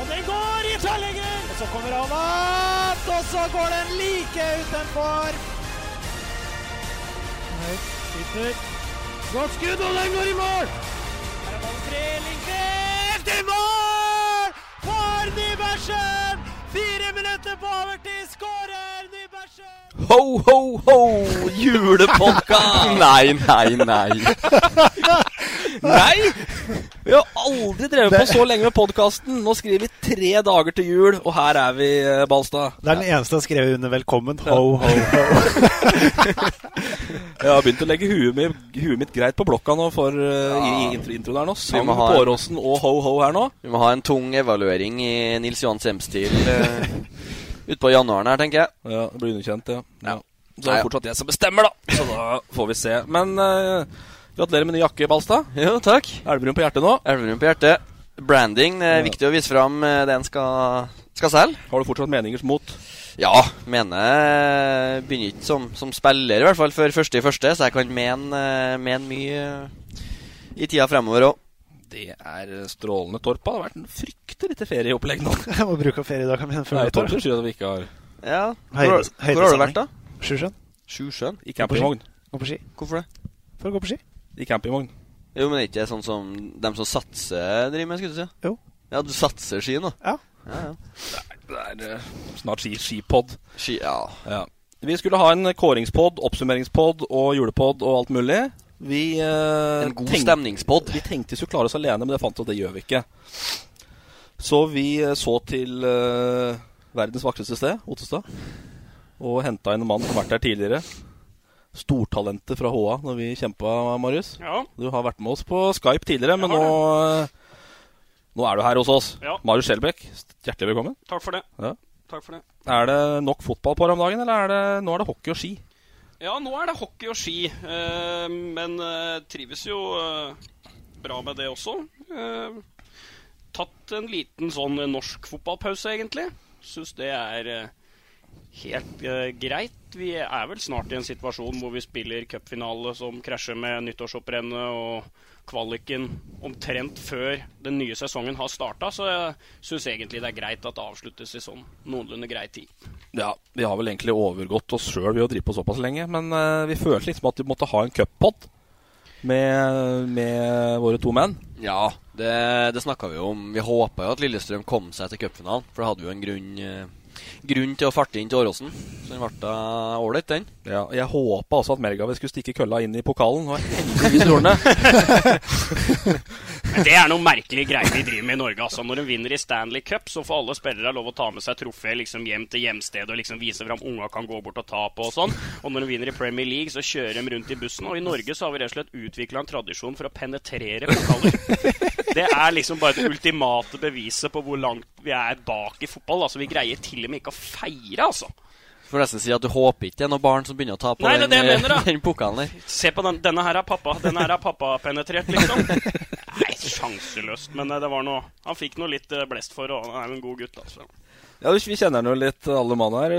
Og den går i tverrlegger! Og så kommer han opp, og så går den like utenfor. Høyt, sitter. Godt skudd, og den går i mål! Her er ballen fri, Lindqvist i mål! For Nybergsen! Fire minutter på overtid, skårer Nybergsen! Ho, ho, ho! Julepodkast! nei, nei, nei. nei! Vi har aldri drevet på så lenge med podkasten. Nå skriver vi tre dager til jul, og her er vi, eh, Balstad. Det er den eneste som har skrevet under 'velkommen'. Ho, ho, ho. Jeg har begynt å legge huet mitt, huet mitt greit på blokka nå for uh, i, i intro, introen her nå. Sang må på Åråsen og ho-ho her nå. Vi må ha en tung evaluering i Nils Johan Sem-stil uh, utpå januaren her, tenker jeg. Ja, det blir underkjent, ja. ja. Så er det fortsatt jeg som bestemmer, da. Så da får vi se. Men eh, gratulerer med ny jakke, Balstad. Jo, takk. Elverum på hjertet nå. Elverum på hjertet. Branding. Det er Ja. viktig å vise fram eh, det en skal, skal selge. Har du fortsatt meningers mot? Ja, mener jeg begynner ikke som, som spiller, i hvert fall før første i første, så jeg kan mene, eh, mene mye eh, i tida fremover òg. Det er strålende, Torpa. Det har vært en fryktelig lite ferieopplegg nå. Jeg må bruke feriedager mine før Nei, Torp Torpa sier at vi ikke har Ja. Hvor, hvor har du vært, da? Sjusjøen. Sjusjøen? I campingvogn. Gå på ski. Hvorfor det? For å gå på ski. I campingvogn. Jo, men er ikke det sånn som dem som satser, driver med, skulle du si? Jo. Ja, du satser ski nå? Ja. Ja, ja. Det er eh, snart ski, skipod. Ski, ja. Ja. Vi skulle ha en kåringspod, oppsummeringspod og julepod og alt mulig. Vi eh, En god tenk- stemningspod. Vi tenkte vi skulle klare oss alene, men det fant vi at det gjør vi ikke. Så vi eh, så til eh, verdens vakreste sted, Ottestad, og henta en mann som har vært der tidligere. Stortalentet fra HA når vi kjempa, Marius. Ja. Du har vært med oss på Skype tidligere, men nå, eh, nå er du her hos oss. Ja. Marius Skjelbæk, hjertelig velkommen. Takk for det. Ja. Takk for det. Er det nok fotball på deg om dagen, eller er det, nå er det hockey og ski? Ja, nå er det hockey og ski, eh, men eh, trives jo eh, bra med det også. Eh, tatt en liten sånn norsk fotballpause, egentlig. Syns det er helt uh, greit. Vi er vel snart i en situasjon hvor vi spiller cupfinale som krasjer med nyttårshopprennet og kvaliken omtrent før den nye sesongen har starta, så jeg syns egentlig det er greit at det avsluttes i sånn noenlunde grei tid. Ja, vi har vel egentlig overgått oss sjøl ved å drive på såpass lenge, men uh, vi følte liksom at vi måtte ha en cuppod med, med våre to menn. Ja, det, det snakka vi om. Vi håpa jo at Lillestrøm kom seg til cupfinalen, for da hadde vi jo en grunn, eh, grunn til å farte inn til Åråsen. Så den ble da ålreit, den. Ja, jeg håpa også at Mergavet skulle stikke kølla inn i pokalen, og heldigvis gjorde han det. Men det er noen merkelige greier vi driver med i Norge. altså. Når en vinner i Stanley Cup, så får alle spillere lov å ta med seg trofé liksom hjem til hjemstedet og liksom vise fram unga kan gå bort og ta på og sånn. Og når de vinner i Premier League, så kjører de rundt i bussen. Og i Norge så har vi rett og slett utvikla en tradisjon for å penetrere pokaler. Det er liksom bare det ultimate beviset på hvor langt vi er bak i fotball. Altså, Vi greier til og med ikke å feire, altså. Får nesten si at du håper ikke det er noen barn som begynner å ta på Nei, den, det mener, da. den pokalen der. Se på den. Denne her er pappa. Denne her er pappa penetrert, liksom. Nei, sjanseløst. Men eh, det var noe Han fikk noe litt eh, blest for, og han er jo en god gutt, altså. Ja, Vi vi kjenner han jo litt, alle mann her.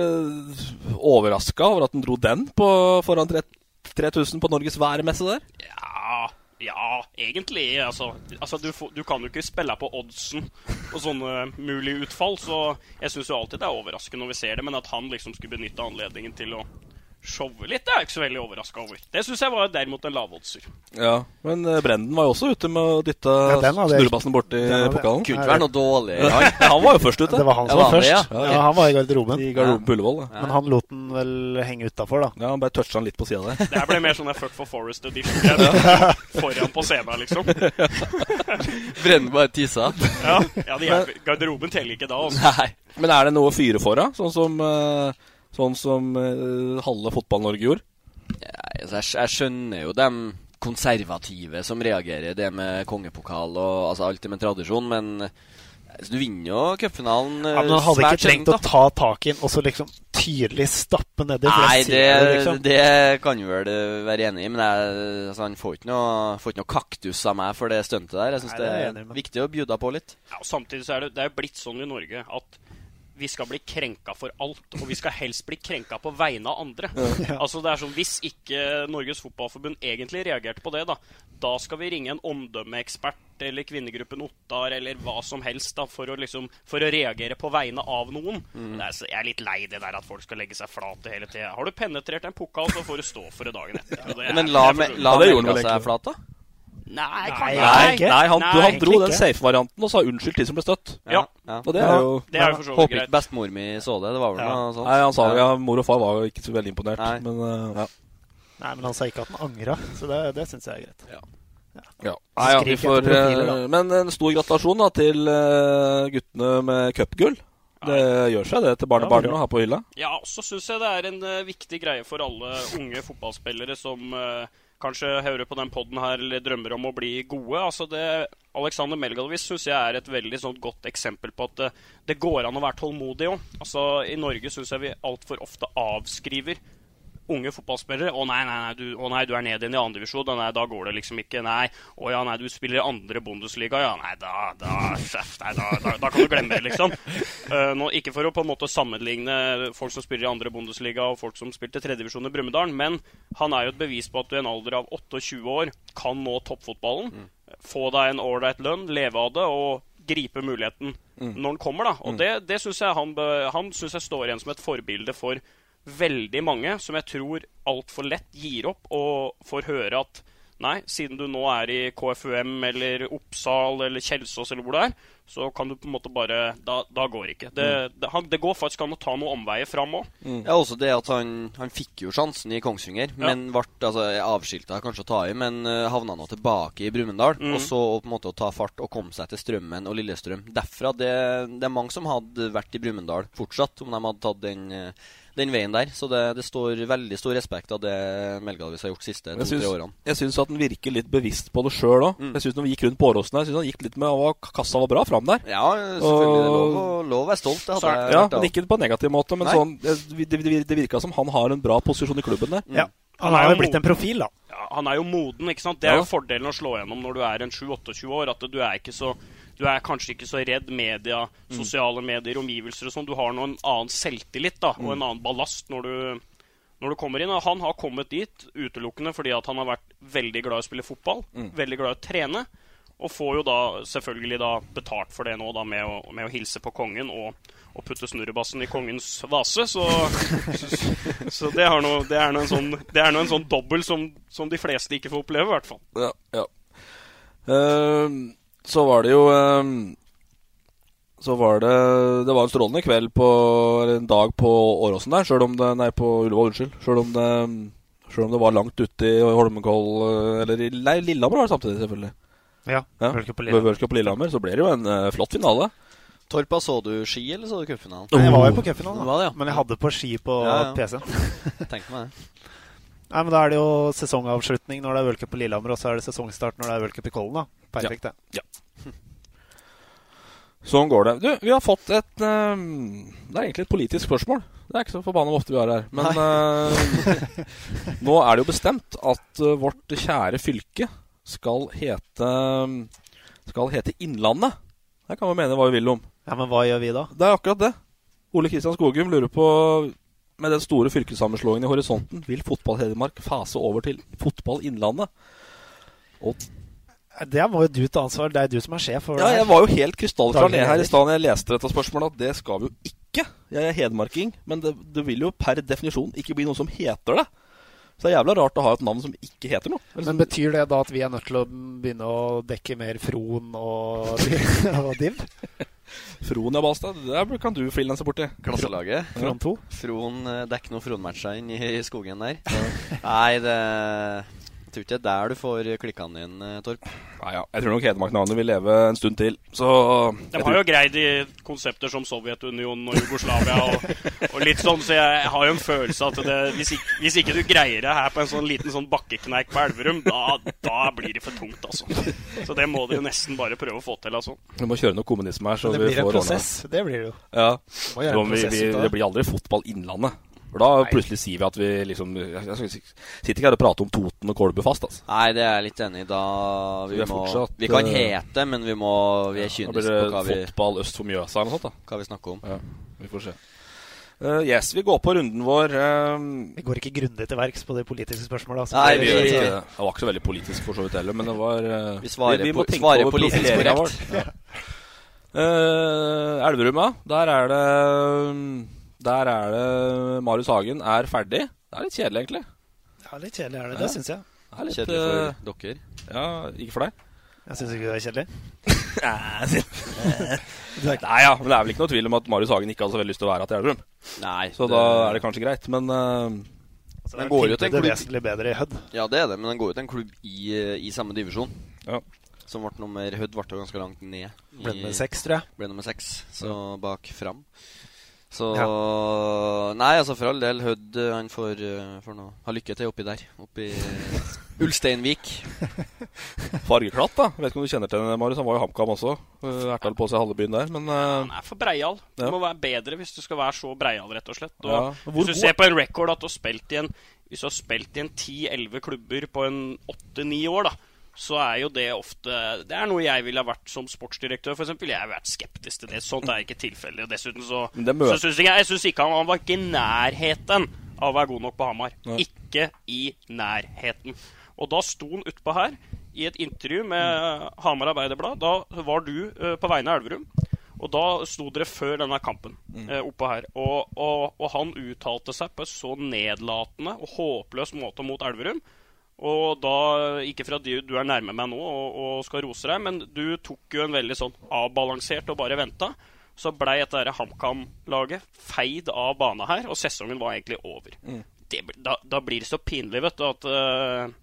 Overraska over at han dro den på, foran 3000 på Norges værmesse der. Ja, ja, egentlig. Altså, altså du, du kan jo ikke spille på oddsen og sånne mulige utfall, så jeg syns jo alltid det er overraskende når vi ser det, men at han liksom skulle benytte anledningen til å showe litt. Det er jeg ikke så veldig overraska over. Det syns jeg var derimot en lavoddser. Ja, Men eh, Brenden var jo også ute med å dytte Ja, snurrebassen borti pokalen. Kunne ikke være noe dårlig. Ja, han var jo først ute. Det var han som var var først. det, først. ja? Ja, han var i garderoben. I garderoben på Ullevål. Men han lot den vel henge utafor, da. ja, Han bare toucha han litt på sida der. Det her ble mer sånn der Fuck for Forest edition. Foran på scenen, liksom. Brenden bare tissa. Ja, ja de. Garderoben teller ikke da, altså. Nei. Men er det noe å fyre for, da? Sånn som, eh, sånn som uh, halve Fotball-Norge gjorde? Altså, jeg, jeg skjønner jo dem konservative som reagerer, det med kongepokal og altså, alt det med tradisjon, men altså, du vinner jo cupfinalen Ja, men han hadde ikke trengt å ta tak i den og så liksom tydelig stappe nedi. Nei, det, liksom. det kan du vel eh, være enig i, men jeg, altså, han får ikke, noe, får ikke noe kaktus av meg for det stuntet der. Jeg syns det det er er viktig å bjuda på litt. Ja, og samtidig så er det, det er blitt sånn i Norge at vi skal bli krenka for alt, og vi skal helst bli krenka på vegne av andre. Altså det er sånn, Hvis ikke Norges Fotballforbund egentlig reagerte på det, da da skal vi ringe en omdømmeekspert eller kvinnegruppen Ottar eller hva som helst da, for å, liksom, for å reagere på vegne av noen. Det er, jeg er litt lei det der at folk skal legge seg flate hele tida. Har du penetrert en pokal, så får du stå for det dagen etter. Det er- Men la, la Ja, han melka seg flat, da? Nei, Nei, nei, nei. ikke. Nei, han, Nei, han dro den safe-varianten og sa unnskyld til som ble støtt. Ja. ja. Og det er jo Det er jo for så vidt greit. bestemor mi så det. Det var vel Ja. noe sånt. Nei, han sa Ja. ja, Mor og far var jo ikke så veldig imponert. Nei. Men uh, ja. Nei, men han sa ikke at han angra, så det, det syns jeg er greit. ja. Ja. Nei, ja, vi får, profiler, eh, men en stor gratulasjon da til eh, guttene med cupgull. Det gjør seg, det, til barnebarna å her på hylla. Ja, så syns jeg det er en viktig greie for alle unge fotballspillere som eh, kanskje hører på den poden her eller drømmer om å bli gode. Altså det Alexander Melgalvis syns jeg er et veldig sånn godt eksempel på at det, det går an å være tålmodig òg. Altså, I Norge syns jeg vi altfor ofte avskriver unge fotballspillere. 'Å nei, nei, nei, du, å, nei, du er ned igjen i andredivisjon. Nei, da går det liksom ikke.' 'Nei, å ja, nei, du spiller i andre Bundesliga.' 'Ja, nei, da, da, nei, da, da, da kan du glemme det', liksom. Uh, nå, ikke for å på en måte sammenligne folk som spiller i andre Bundesliga og folk som spilte tredjedivisjon i Brumunddal, men han er jo et bevis på at du i en alder av 28 år kan nå toppfotballen. Få deg en ålreit lønn, leve av det og gripe muligheten når den kommer. da. Og det, det syns jeg han, han synes jeg står igjen som et forbilde for veldig mange som jeg tror altfor lett gir opp og får høre at Nei, siden du nå er i KFUM eller Oppsal eller Kjelsås eller hvor det er, så kan du på en måte bare Da, da går ikke. Det, det, han, det går faktisk an å ta noen omveier fram òg. Ja, også det at han, han fikk jo sjansen i Kongsvinger, men ble altså, avskilta kanskje å ta i, men uh, havna nå tilbake i Brumunddal. Mm. Og så på en måte å ta fart og komme seg til Strømmen og Lillestrøm. Derfra det, det er mange som hadde vært i Brumunddal fortsatt, om de hadde tatt den, uh, den veien der. Så det, det står veldig stor respekt av det Melgalvis har gjort de siste to-tre årene. jeg syns at han virker litt bevisst på det sjøl òg. Jeg synes Når vi gikk rundt på Åråsen her, synes han gikk litt med at Kassa var bra fram der. Ja, selvfølgelig. Og, er lov, å- være stolt. Det hadde jeg ja, vært men Ikke på en negativ måte, men sånn, det, det, det, virka som han har en bra posisjon i klubben der. Ja. Han har jo blitt en profil, da. Ja, han er jo moden, ikke sant. Det er Ja. jo fordelen å slå gjennom når du er en 7-28 år. At du er ikke så du er kanskje ikke så redd media, sosiale medier, omgivelser og sånn. Du har nå en annen selvtillit da, og en annen ballast når du, når du kommer inn. Og han har kommet dit utelukkende fordi at han har vært veldig glad i å spille fotball, veldig glad i å trene. Og får jo da selvfølgelig da betalt for det nå da med å, med å hilse på kongen og, og putte snurrebassen i kongens vase. Så, så, så det, har noe, det er nå en sånn, det er en sånn dobbel som, som de fleste ikke får oppleve, i hvert fall. Ja, ja. Ehm, så var det jo ehm, Så var det Det var en strålende kveld på Eller en dag på Åråsen der, sjøl om det Nei, på Ullevål, unnskyld. Sjøl om det Selv om det var langt ute i Holmenkoll eh, Eller i nei, Lillehammer var det samtidig, selvfølgelig. Ja, Ja. World Cup på Lillehammer. På Lillehammer. Så ble det jo en uh, flott finale. Torpa, så du ski, eller så du cupfinalen? Nei, jeg var jo på cupfinalen, ja. men jeg hadde på ski på Ja, ja. PC-en. Tenk meg det. Nei, men Da er det jo sesongavslutning når det er v-cup på Lillehammer, og så er det sesongstart når det er v-cup i Kollen. da. Perfekt, det. Sånn går det. Du, vi har fått et uh, Det er egentlig et politisk spørsmål. Det er ikke så forbanna ofte vi har her. Men uh, nå er det jo bestemt at uh, vårt kjære fylke skal hete Skal hete Innlandet. Det kan vi mene hva vi vil om. Ja, Men hva gjør vi da? Det er akkurat det. Ole Kristian Skogum lurer på med den store fylkessammenslåingen i horisonten, vil Fotball Hedmark fase over til Fotball Innlandet? Og Det må jo du ta ansvar. Det er du som er sjef Ja, jeg var jo helt krystallklar ned her i stad da jeg leste dette spørsmålet, at det skal vi jo ikke ikke. Jeg er hedmarking, men det, det vil jo per definisjon ikke bli noe som heter det. Så det er jævla rart å ha et navn som ikke heter noe. Eller Men betyr det da at vi er nødt til å begynne å dekke mer Fron og, og Div? Fron, og Balstad. Der kan du frilanse borti. Klasselaget. Fron 2? Fron er ikke noen Fron-matcher inn i skogen der. Nei, det tror ikke det er der du får klikkene dine, Torp. Nei, ja. Jeg tror nok Hedmark-navnet vil leve en stund til. Så De har jo greid i konsepter som Sovjetunionen og Jugoslavia og, og litt sånn, så jeg har jo en følelse at det, hvis, ikke, hvis ikke du greier det her på en sånn liten sånn bakkekneik på Elverum, da, da blir det for tungt, altså. Så det må du jo nesten bare prøve å få til, altså. Vi må kjøre noe kommunisme her. Så Det vi blir en får prosess. Det blir det jo. Ja. Så vi, vi, av det. det blir aldri fotball Innlandet. For da plutselig sier vi at vi liksom Jeg, sitter ikke her og prater om Toten og Kolbu fast, altså. Nei, det er jeg litt enig i. Da vi, Vi må, fortsatt, vi kan eh, hete, men vi må Vi er kyniske på hva vi, fotball øst for Mjøsa eller noe sånt, da. hva vi snakker om. Ja, vi får se. Uh, yes, vi går på runden vår. Um... Vi går ikke grundig til verks på de politiske spørsmåla. Altså. Nei, vi vi- det. Det var ikke så veldig politisk for så vidt heller, men det var uh... Vi svarer må tenke svarer over politisk korrekt. vår. Ja. Uh, Elverum, ja. Der er det Der er det Marius Hagen er ferdig. Det er litt kjedelig, egentlig. Ja, litt kjedelig er det. Ja. Det syns jeg. Det er litt, Kjedelig eh, for dere. Ja, ikke for deg? Jeg syns ikke det er kjedelig. Nei, ja, men Det er vel ikke noe tvil om at Marius Hagen ikke hadde så veldig lyst til å være her til Elverum. Nei. Så da er det kanskje greit, men uh, Altså, Den går jo til en klubb vesentlig bedre i Hødd. Ja, det er det, men den går jo til en klubb i, eh, i samme divisjon. Ja. Som ble nummer Hødd ble ganske langt ned. Ble nummer seks, tror jeg. Ble nummer seks, så bak fram. Så Ja. Nei, altså for all del, Hødd eh, han får, eh, får noe. ha lykke til oppi der. Oppi Ulsteinvik. fargeklatt, da. Vet ikke om du kjenner til den, Marius. Han var jo HamKam også. Ertal på seg halve byen der, men eh, Han er for breial. Du Ja. må være bedre hvis du skal være så breial, rett og slett. Og Ja. Hvis du god- ser på en record at du har spilt i en Hvis du har spilt i en 10-11 klubber på en 8-9 år, da, så er jo det ofte Det er noe jeg ville ha vært som sportsdirektør, f.eks. Jeg har vært skeptisk til det. Sånt er ikke tilfellet. Dessuten så, så syns jeg, jeg synes ikke han, han var ikke i nærheten av å være god nok på Hamar. Ja. Ikke i nærheten. Og da sto han utpå her i et intervju med Hamar Arbeiderblad. Da var du uh, på vegne av Elverum. Og da sto dere før denne kampen eh, oppå her. Og, og, og han uttalte seg på en så nedlatende og håpløs måte mot Elverum. Og da, ikke fra du, du er nærme meg nå og, og skal rose deg, men du tok jo en veldig sånn avbalansert og bare venta. Så blei dette HamKam-laget feid av bana her, og sesongen var egentlig over. Det, da, da blir det så pinlig, vet du, at eh,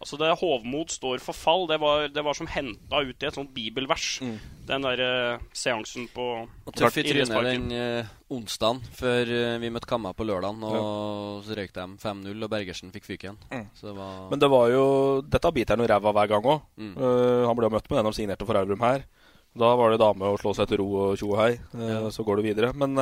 Altså det Hovmod står for fall. Det var, det var som henta ut i et sånt bibelvers. Den der uh, seansen på Og tøff i trynet den uh, onsdagen før uh, vi møtte Kamma på lørdagen. Og så røyk de 5-0, og Bergersen fikk fyken. Så det var Men det var jo Dette biter han jo ræva hver gang òg. Mm. han ble jo møtt med den de signerte for Elverum her. Da var det dame å slå seg til ro og tjo og hei. Ja. Så går det videre. Men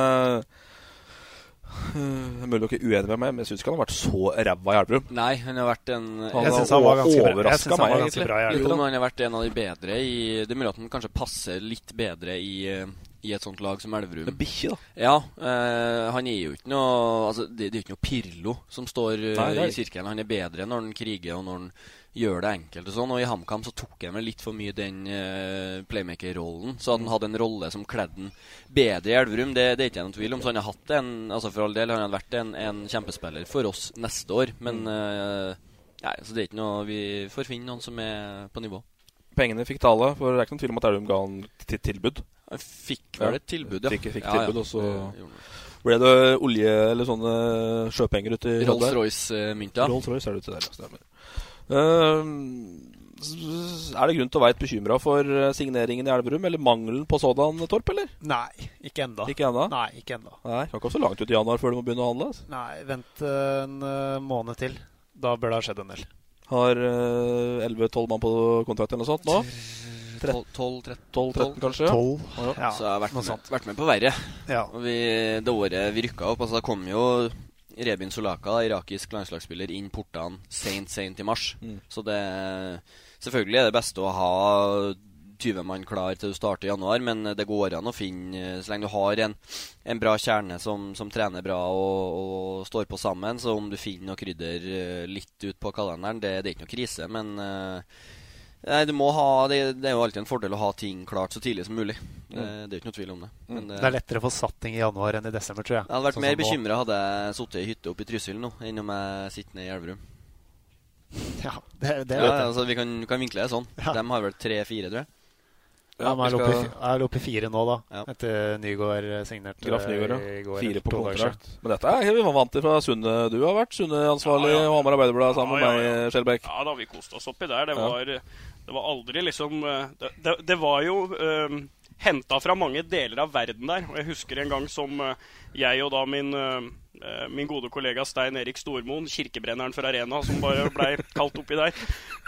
eh, er Mulig dere er uenig med meg, men jeg syns ikke han har vært så ræva i Elverum. Nei, han har vært en Han Jeg har overraska meg, egentlig. bra Jo, men han har vært en av de bedre i Det er mulig at han kanskje passer litt bedre i, eh, i et sånt lag som Elverum. Bikkje, da. Ja, Øh, han er jo ikke noe Altså, det, det er jo ikke noe Pirlo som står eh, Nei, er i sirkelen. Han er bedre når han kriger og når han gjør det enkelt og sånn. Og i HamKam så tok han vel litt for mye den uh, playmaker-rollen. Så han hadde en rolle som kledde han bedre i Elverum, det, det er ikke jeg noen tvil om. Så han har hatt en Altså for all del, han har vært en, en kjempespiller for oss neste år. Men uh, Nei, så det er ikke noe Vi får finne noen som er på nivå. Pengene fikk tale, for det er ikke noen tvil om at Elverum ga han til tilbud. Han fikk vel et tilbud, ja. Fikk, fikk Ja, ja. tilbud, og så ble det olje eller sånne sjøpenger uti Rolls-Royce-mynta. Rolls-Royce er det uti der, ja. Stemmer. Ehm, s- er det grunn til å være bekymra for eh, signeringen i Elverum, eller mangelen på sådan, Torp, eller? Nei, ikke enda. Ikke enda? Nei, ikke enda. Nei, kan ikke så langt ut i januar før du må begynne å handle. Altså. Nei, vent eh, en eh, måned til. Da bør det ha skjedd en del. Har 11-12 mann på kontrakt eller noe sånt nå? 12-13, 12-13 kanskje? Tolv. Ja. Ja, så jeg har vært med, vært med på verre. Ja. Og vi, det året vi rykka opp, altså det kom jo Rebin Solaka, irakisk landslagsspiller, inn portene seint, seint i mars. Mm. Så det Selvfølgelig er det beste å ha 20 mann klar til du starter i januar, men det går an å finne Så lenge du har en, en bra kjerne som, som trener bra og, og står på sammen, så om du finner noe krydder eh, litt ut på kalenderen, det, det er ikke noe krise, men eh, Nei, du må ha, det, det er jo alltid en fordel å ha ting klart så tidlig som mulig. Det, Mm. det er jo ikke noe tvil om det. Men Det er lettere å få satt ting i januar enn i desember, tror jeg. Jeg hadde vært Sånn mer bekymra hadde jeg sittet i hytte oppe i Trysil nå, enn om jeg sitter nede i Elverum. Ja, det, det ja, vet jeg. altså, vi kan, kan vinkle det sånn. Ja. De har vel tre-fire, tror jeg. Ja, men jeg er oppe, i- skal- er oppe i fire nå, da. Ja. Etter Nygaard eh, signerte Graf Nygaard, i ja. går, Fire på kontrakt. Men dette er vi var vant til fra Sunne. Du har vært Sunne-ansvarlig og Hamar Arbeiderblad sammen Ja, med ja, meg, Skjelbæk. Ja da, vi koste oss oppi der. Det Ja. var, det var aldri liksom eh, Det, det, det var jo um, henta fra mange deler av verden der. Og jeg husker en gang som eh, jeg og da min, eh, eh, min gode kollega Stein Erik Stormoen, kirkebrenneren for Arena, som bare blei kalt oppi der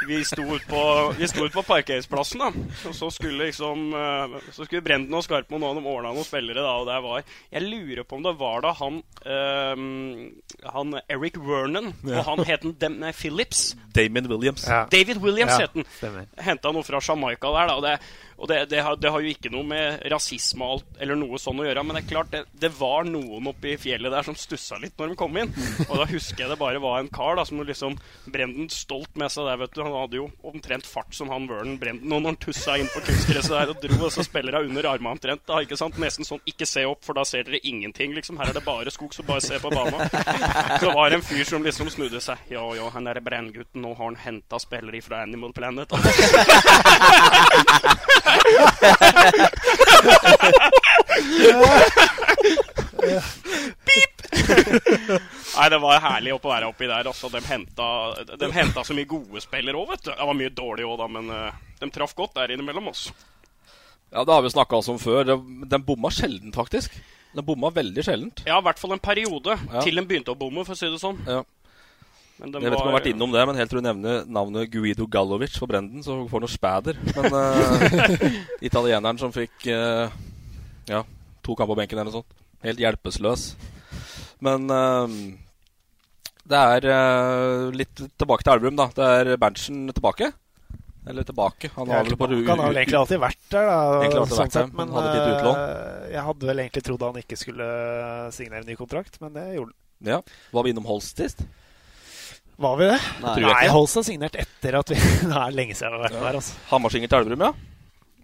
Vi sto ut på, vi sto ut på parkeringsplassen, da. Og så skulle liksom eh, Så skulle Brenden og Skarpmoen og de ordna noen spillere, da, og der var Jeg lurer på om det var da han um, Han Eric Vernon, Ja. og han het Dem nei, Phillips. Damon Williams. David Williams Ja, het den. stemmer. Henta noe fra Jamaica der, da. Og, det, og det, det, har, det har jo ikke noe med rasisme og alt, eller noe sånn å gjøre, men det er klart det, det var noen oppe i fjellet der som stussa litt når de kom inn. Og da husker jeg det bare var en kar da som liksom Brenden stolt med seg der, vet du. Han hadde jo omtrent fart som han Vernon Brenden. Og når han tussa inn på kunstgresset der og dro, og så spiller hun under armene omtrent. da, ikke sant? Nesten sånn ikke se opp, for da ser dere ingenting, liksom. Her er det bare skog, så bare se på banen. Så var det en fyr som liksom snudde seg. Ja, ja, han derre brenngutten, nå har han henta spillere fra Animal Planet. Pip! Nei, det var herlig å være oppi der. Altså, de, henta, de henta så mye gode spillere òg, vet du. Det var mye dårlig òg, da, men uh, de traff godt der innimellom oss. Ja, det har vi snakka om før. De, bomma sjelden, faktisk. Den bomma veldig sjeldent. Ja, i hvert fall en periode, Ja. til de begynte å bomme, for å si det sånn. Ja. Men de Jeg vet ikke om jeg har vært innom det, men helt til du nevner navnet Guido Gallovic for Brenden, så får du noe spæder. Men uh, italieneren som fikk uh, ja, to kamper på benken eller noe sånt. Helt hjelpeløs. Men eh, det er eh, litt tilbake til Elverum, da. Det er Berntsen tilbake. Eller tilbake. Han har vel på Han har vel egentlig alltid vært der, da. Sånn vært der, sett, men hadde eh, jeg hadde vel egentlig trodd han ikke skulle signere ny kontrakt, men det gjorde han. Ja. Var vi innom Holst sist? Var vi det? Nei. Nei. Holst har signert etter at vi Det er lenge siden vi har vært der, altså. Hammarsinger til Elverum, ja.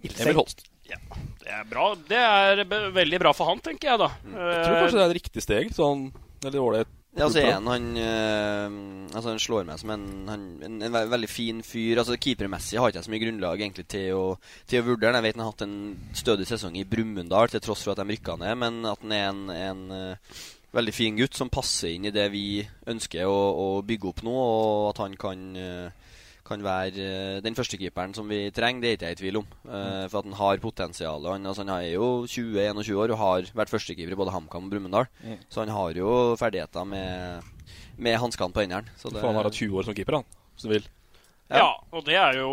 Emil Holst. Det er bra. Det er veldig bra for han, tenker jeg, da. Jeg tror kanskje det er et riktig steg. Sånn Eller ålreit. Ja, altså er han, han øh, Altså han slår meg som en, han, en, en ve veldig fin fyr. Altså Keepermessig har ikke jeg så mye grunnlag egentlig til å, til å vurdere han. Jeg vet han har hatt en stødig sesong i Brumunddal til tross for at de rykka ned, men at han er en, en øh, veldig fin gutt som passer inn i det vi ønsker å, å bygge opp nå, og at han kan øh, kan være øh, den førstekeeperen som vi trenger, det er ikke jeg i tvil om. Uh, for at han har potensial. og Han, altså, han er jo 20-21 år og har vært førstekeeper i både HamKam og Brumunddal. Mm. Så han har jo ferdigheter med, med hanskene på hendene. Så det- For han har hatt 20 år som keeper, han. Hvis du vil. Ja, og det er jo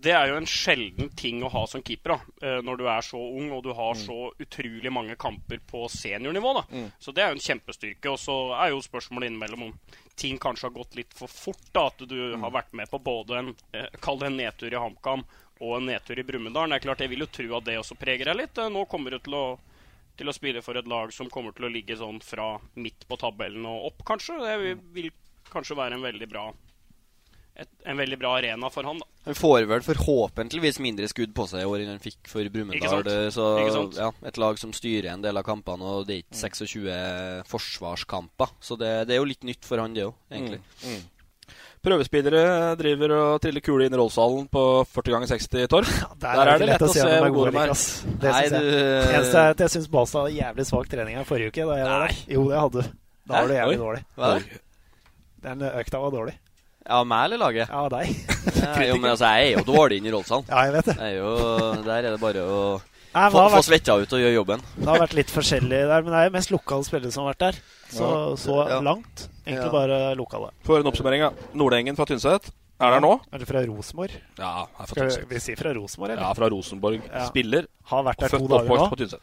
det er jo en sjelden ting å ha som keeper da, eh, når du er så ung og du har så utrolig mange kamper på seniornivå. da. Mm. Så det er jo en kjempestyrke. Og så er jo spørsmålet innimellom om ting kanskje har gått litt for fort. da, At du Mm. har vært med på både en eh, kall det en nedtur i HamKam og en nedtur i Brumunddal. Jeg vil jo tro at det også preger deg litt. Eh, Nå kommer du til å, til å spille for et lag som kommer til å ligge sånn fra midt på tabellen og opp, kanskje. Det vil, vil kanskje være en veldig bra et, en veldig bra arena for han. da. Han får vel forhåpentligvis mindre skudd på seg i år enn han fikk for Brumunddal. eh, Så ja, et lag som styrer en del av kampene, og det er ikke 26 forsvarskamper. Så det, det er jo litt nytt for han, det òg, egentlig. Mm, mm. Prøvespillere driver og triller kule inn i rollsalen på 40 ganger 60 Torv. Der, er det lett å se om de er. Det Nei, synes jeg. du- Eneste er at jeg syns Balstad hadde jævlig svak trening her forrige uke. Da jeg var der. Jo, det hadde du. Da var du jævlig Oi. dårlig. Hva? Den økta var dårlig. Ja, meg eller laget? Ja, deg. Ja, jo, men altså, jeg er jo dårlig inne i Rollshallen. Ja, jeg vet det. Jeg er jo, der er det bare å Nei, få, vært- svetta ut og gjøre jobben. Det har vært litt forskjellig der, men det er jo mest lokale spillere som har vært der. Så, Ja. så Ja. langt. Egentlig Ja. bare lokale. For en oppsummering, da. Nordengen fra Tynset er der nå. Er det fra Rosenborg? Ja, er fra Skal Tynset. vi si fra Rosenborg, eller? Ja, fra Rosenborg. Ja. Spiller. Har vært der to dager nå. på Tynset.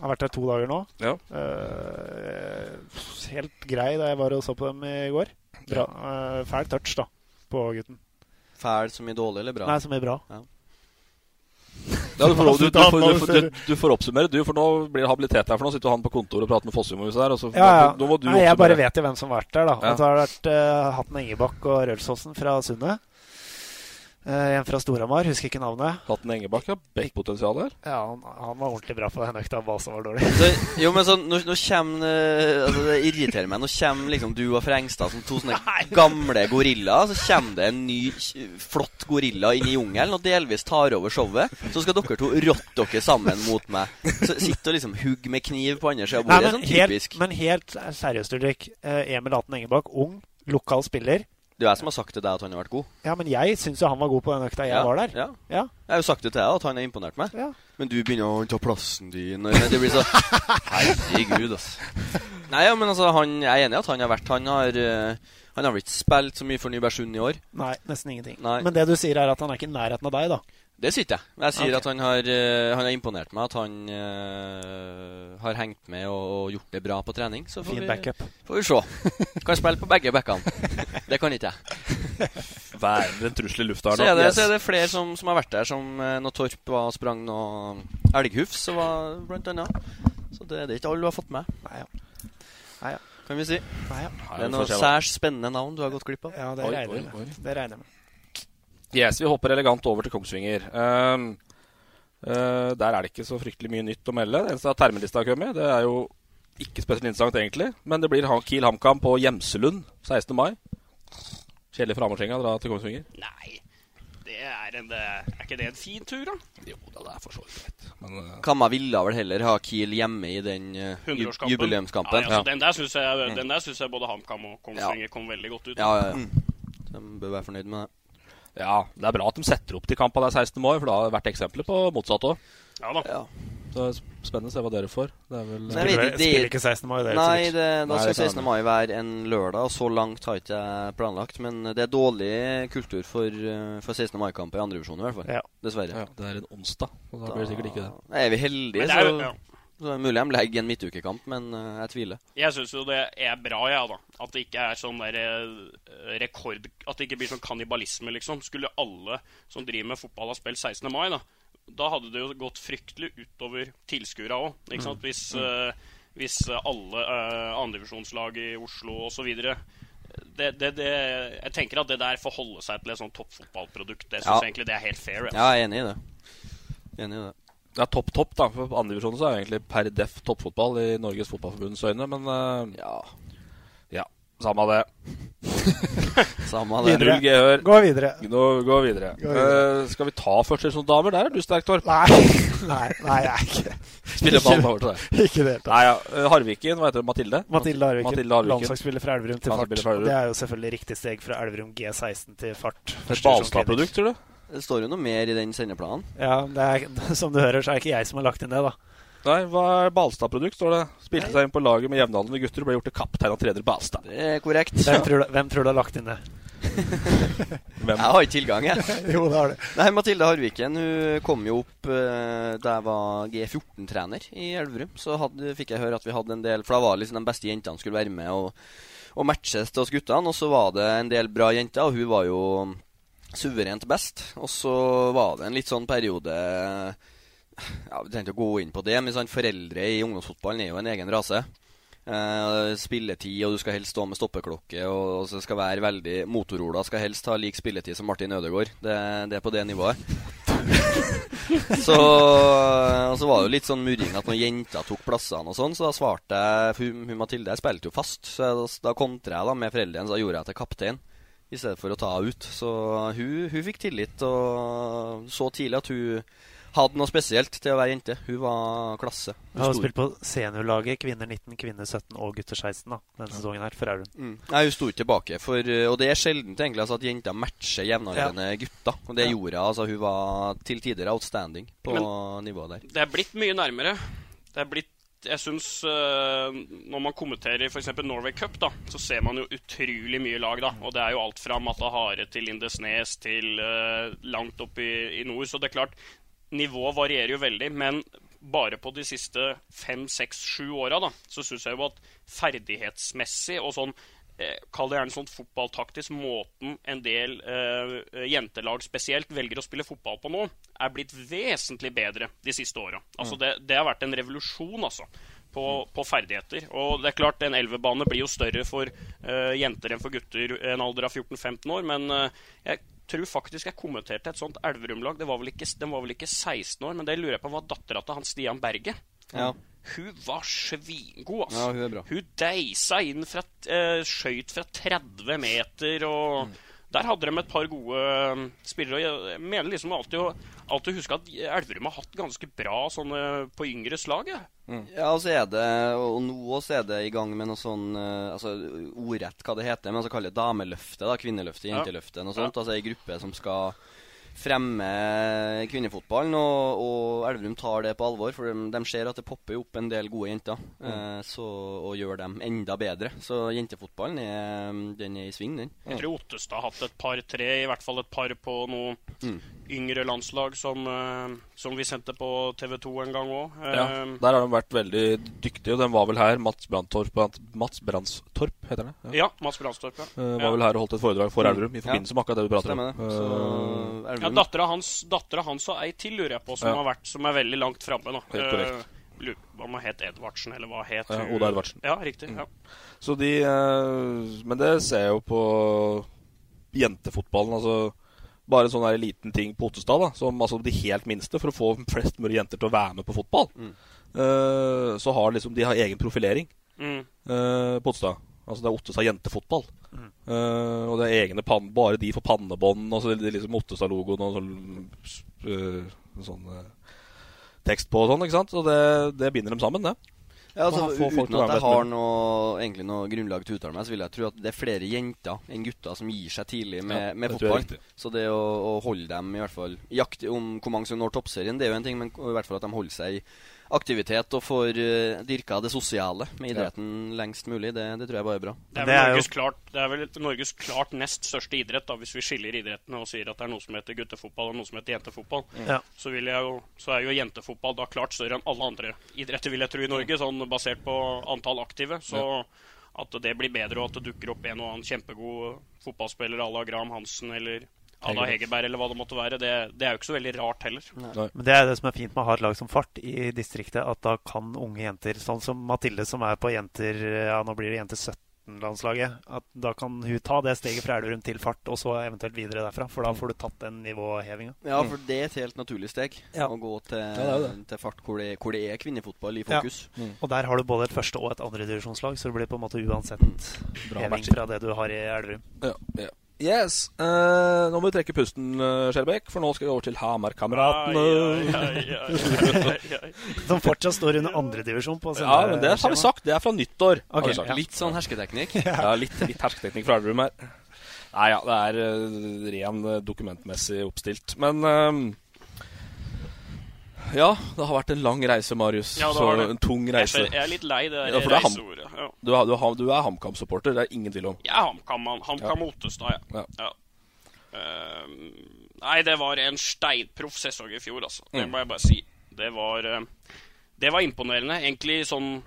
Har vært der to dager nå. Ja. Uh, helt grei da jeg var og så på dem i går. Bra. uh, fæl touch, da, på gutten. Fæl som i dårlig eller bra? Nei, som i bra. Ja. Ja, du, får, du, du, får, du, du får, du, du får oppsummere, du, for nå blir det habilitet her. For nå sitter han på kontoret og prater med Fossum. og hvis er, Og så, Ja, ja. Nå må du Nei, jeg bare vet jo hvem som har vært der, da. Ja. Og så har det vært uh, Hatten Engebakk og Rølsåsen fra Sundet. Eh, en fra Storhamar, husker ikke navnet. Hatten Engebakk har backpotensial her. Ja, han, han var ordentlig bra på den økta. Balsa var dårlig. Så, jo, men så, nå, nå kommer eh, altså, Det irriterer meg. Nå kommer liksom du og Frengstad som to sånne gamle gorillaer. Så kommer det en ny, flott gorilla inn i jungelen og delvis tar over showet. Så skal dere to rotte dere sammen mot meg. Så Sitte og liksom hugge med kniv på andre sida av Nei, bordet. men, Sånn helt, men helt seriøst, Ulrik. Eh, Emil Hatten Engebakk, ung, lokal spiller. Det er jeg som har sagt til deg at han har vært god. Ja, men jeg syns jo han var god på den økta jeg Ja, var der. Ja. Ja. Jeg har jo sagt det til deg at han har imponert meg. Ja. Men du begynner å ta plassen din. og Det blir så Herregud, altså. Nei, ja, men altså, han, jeg er enig i at han har vært Han har, eh, han har vel ikke spilt så mye for Nybergsund i år. Nei, nesten ingenting. Nei. Men det du sier, er at han er ikke i nærheten av deg, da. Det sier jeg. Jeg sier okay. at han har, eh, han har imponert meg. At han uh, har hengt med og, og gjort det bra på trening. Så får Fin vi, backup. får vi se. Kan spille på begge backene. Det kan ikke jeg. Være en trussel i lufta her Så er det, Yes. så er det flere som, som har vært der, som eh, når Torp var, sprang noe elghufs, så var blant annet. Så det, det er ikke alle du har fått med. Nei, ja. Nei, ja. Kan vi si. Nei, ja. Det er noen særs spennende navn du har gått glipp av. Ja, det regner jeg med. Det regner jeg med. Yes, vi hopper elegant over til Kongsvinger. Um, uh, der er det ikke så fryktelig mye nytt å melde. Det eneste er at termelista har kommet. Det er jo ikke spesielt interessant, egentlig. Men det blir Kiel HamKam på Gjemselund 16. mai. Kjedelig for Hamarsenga å dra til Kongsvinger. Nei, det er, en, er ikke det en fin tur, da? Jo da, det er for så vidt greit. Men uh, Kamma ville vel heller ha Kiel hjemme i den uh, jubileumskampen. 100-årskampen. altså, Ja, altså, Den der syns jeg, den synes jeg både HamKam og Kongsvinger kom veldig godt ut. Ja, ja, ja. De bør være fornøyd med det. Ja, det er bra at de setter opp til kampa der 16. mai, for det har vært eksempler på motsatt òg. Ja da. Ja. Så spennende å se hva dere får. Det er vel jeg det- Spiller ikke 16. mai, det er Nei, det, da skal det 16. mai være en lørdag, så langt har ikke jeg planlagt. Men det er dårlig kultur for, eh, for 16. mai-kamper i andredivisjon, i hvert fall. Ja. Dessverre. ja, det er en onsdag, og da blir det sikkert ikke det. Da er vi heldige, Men det er så, ja. Så det er mulig de legger en midtukekamp, men eh, jeg tviler. Jeg syns jo det er bra, jeg, ja, da. At det ikke er sånn der eh, rekord At det ikke blir sånn kannibalisme, liksom. Skulle alle som driver med fotball, ha spilt 16. mai, da Da hadde det jo gått fryktelig utover tilskuerne òg, ikke sant. Hvis, uh, hvis alle uh, andredivisjonslag i Oslo osv. Det, det, det, jeg tenker at det der får holde seg til et sånt toppfotballprodukt. Det syns Ja. egentlig det er helt fair. Ja, jeg er enig i det. Enig i det. Er topp, topp, da. For andredivisjonen så er det egentlig per def toppfotball i Norges Fotballforbunds øyne, men uh, Ja, ja, samme det. samme det. Null gehør. Gå videre. Nå gå videre. Gå videre. Uh, skal vi ta førstedivisjonsdamer? Der er du sterk, Torp. Nei, nei, nei, jeg er ikke Spiller ballen over til deg. Ikke det. Nei, ja. eh, Harviken, hva heter det? Mathilde? Mathilde Harviken, Mathilde Harviken. landslagsspiller fra Elverum til fart. Fra Elverum. Det er jo selvfølgelig riktig steg fra Elverum G16 til fart. Et Balstad-produkt, tror du? Det står jo noe mer i den sendeplanen. Ja, det er, som du hører, så er det ikke jeg som har lagt inn det, da. Nei, hva er Balstad-produkt, står det. Spilte seg inn på laget med jevnaldrende gutter og ble gjort til kaptein av trener Balstad. Det er korrekt. Hvem tror, du, hvem tror du har lagt inn det? Hvem? Jeg har ikke tilgang, jeg. Jo, det har du. Nei, Mathilde Harviken hun kom jo opp eh, da jeg var G14-trener i Elverum. Så hadde, fikk jeg høre at vi hadde en del For da var liksom de beste jentene skulle være med og, og matches til oss guttene. Og så var det en del bra jenter, og hun var jo suverent best. Og så var det en litt sånn periode ja, Vi trengte å gå inn på det, men sånn, foreldre i ungdomsfotballen er jo en egen rase. Eh, spilletid, og du skal helst stå med stoppeklokke. Og, og så skal være veldig Motorola skal helst ha lik spilletid som Martin Ødegaard. Det, det er på det nivået. så, og så var det jo litt sånn murring at når jenter tok plassene og sånn, så da svarte jeg hun, hun Mathilde jeg spilte jo fast. Så jeg, da kontra jeg da med foreldrene, så da gjorde jeg til kaptein. I stedet for å ta henne ut. Så hun, hun fikk tillit, og så tidlig at hun hadde noe spesielt til å være jente. Hun var klasse. Hun har spilt på seniorlaget kvinner 19, kvinner 17 og gutter 16 da, denne sesongen her for Elverum. Mm. Nei, hun sto ikke tilbake. For, uh, og det er sjeldent egentlig altså, at jenter matcher jevnaldrende gutter. Og det Ja. gjorde hun. Altså, hun var til tider outstanding på Men- nivået der. Det er blitt mye nærmere. Det er blitt jeg syns øh, Når man kommenterer f.eks. Norway Cup, da, så ser man jo utrolig mye lag. da, og Det er jo alt fra Mata Hare til Lindesnes til øh, langt opp i, i nord. Så det er klart, nivået varierer jo veldig. Men bare på de siste fem, seks, sju åra så syns jeg jo at ferdighetsmessig og sånn eh, Kall det gjerne sånn fotballtaktisk måten en del eh, jentelag spesielt velger å spille fotball på nå, er blitt vesentlig bedre de siste åra. Altså det, det har vært en revolusjon, altså. På, på ferdigheter. Og det er klart, en elvebane blir jo større for eh, jenter enn for gutter en alder av 14-15 år, men eh, jeg tror faktisk jeg kommenterte et sånt Elverum-lag. Var Den var vel ikke 16 år, men det lurer jeg på var dattera til han Stian Berge. Ja. Hun var svingod, altså. Ja, hun er bra. Hun deisa inn fra uh, Skøyt fra 30 meter og Der hadde de et par gode eh, spillere. og Jeg mener liksom alltid å alltid huske at Elverum har hatt ganske bra sånne på yngre slag. Ja. Ja, og så er det Og nå også er det i gang med noe sånn eh, Altså ordrett hva det heter, men så kaller det dameløftet. da Kvinneløftet, Ja. jenteløftet, noe sånt. Altså ei gruppe som skal fremme kvinnefotballen. Og, og Elverum tar det på alvor, for de, de ser at det popper opp en del gode jenter. Eh, så, og gjør dem enda bedre. Så jentefotballen er, den er i sving, den. Jeg tror Ottestad har hatt et par-tre, i hvert fall et par på noe Mm. Yngre landslag som, eh, som vi sendte på TV2 en gang òg. Ja, der har de vært veldig dyktige. og Den var vel her, Mats Brandstorp, Mats Brandstorp heter det? Ja, Mats Brandstorp. Ja. Eh, var Ja. vel her og holdt et foredrag for Mm. Elverum i forbindelse med akkurat det vi prater om. Eh, Ja, Dattera hans, dattera hans og ei til, lurer jeg på, som Ja. har vært Som er veldig langt framme. Helt korrekt. Uh, Hva man het Edvardsen, eller hva het Ja. Oda Edvardsen. Ja, riktig. Mm. ja. Så de eh, Men det ser jeg jo på jentefotballen. Altså bare en sånn der liten ting på Ottestad, da, som altså de helt minste, for å få flest mulig jenter til å være med på fotball. Eh, så har liksom de har egen profilering Mm. uh, på Ottestad. Altså det er Ottestad jentefotball. Eh, og det er egne pann, bare de får pannebånd, og så er det liksom Ottestad-logoen og sånn, sånn tekst på og sånn, ikke sant? Og det, det binder dem sammen, det. Ja, altså, få folk uten at jeg har noe, egentlig noe grunnlag til å uttale meg, så vil jeg tro at det er flere jenter enn gutter som gir seg tidlig med, Ja, med fotball. Så det å, å holde dem i hvert fall i akt om hvor mange som når toppserien, det er jo en ting, men i hvert fall at de holder seg i aktivitet og får uh, dyrka det sosiale med idretten lengst mulig, det, det tror jeg bare er bra. Det er, vel Norges klart, det er vel Norges klart nest største idrett, da, hvis vi skiller idrettene og sier at det er noe som heter guttefotball og noe som heter jentefotball. Ja. Så, vil jeg jo, så er jo jentefotball da klart større enn alle andre idretter, vil jeg tro, i Norge, sånn basert på antall aktive. Så at det blir bedre, og at det dukker opp en og annen kjempegod fotballspiller à la Graham Hansen eller Ada Hegerberg eller hva det måtte være, det, det er jo ikke så veldig rart heller. Men det er det som er fint med å ha et lag som Fart i distriktet, at da kan unge jenter, sånn som Mathilde som er på jenter Ja, nå blir det jenter 17-landslaget. At da kan hun ta det steget fra Elverum til Fart, og så eventuelt videre derfra. For da får du tatt den nivåhevinga. Ja, for det er et helt naturlig steg Ja. å gå til, Ja, det det. til fart hvor det, hvor det er kvinnefotball i Ja. fokus. Og der har du både et første og et andredivisjonslag, så det blir på en måte uansett Bra heving fra det du har i Elverum. Ja, ja. Yes. Uh, nå må vi trekke pusten, uh, Skjelbæk, for nå skal vi over til Hamar-kameratene. Som fortsatt står under andredivisjon på Ja, men det har vi sagt. Det er fra nyttår. har vi sagt. ja. Litt sånn hersketeknikk. Ja, litt, litt hersketeknikk fra Elverum her. Nei ja, det er uh, ren eh, dokumentmessig oppstilt. Men eh, Ja, det har vært en lang reise, Marius. Ja, Så en tung reise. jeg er litt lei det Ja, for er Ham- reiseordet, ja. Du, er- du, er- du er HamKam-supporter, det er ingen tvil om. Jeg er HamKam-mann. HamKam Ja. Ottestad, ja. ja. Uh, nei, det var en steinproff sesong i fjor, altså. Det Mm. må jeg bare si. Det var, uh, det var imponerende. Egentlig sånn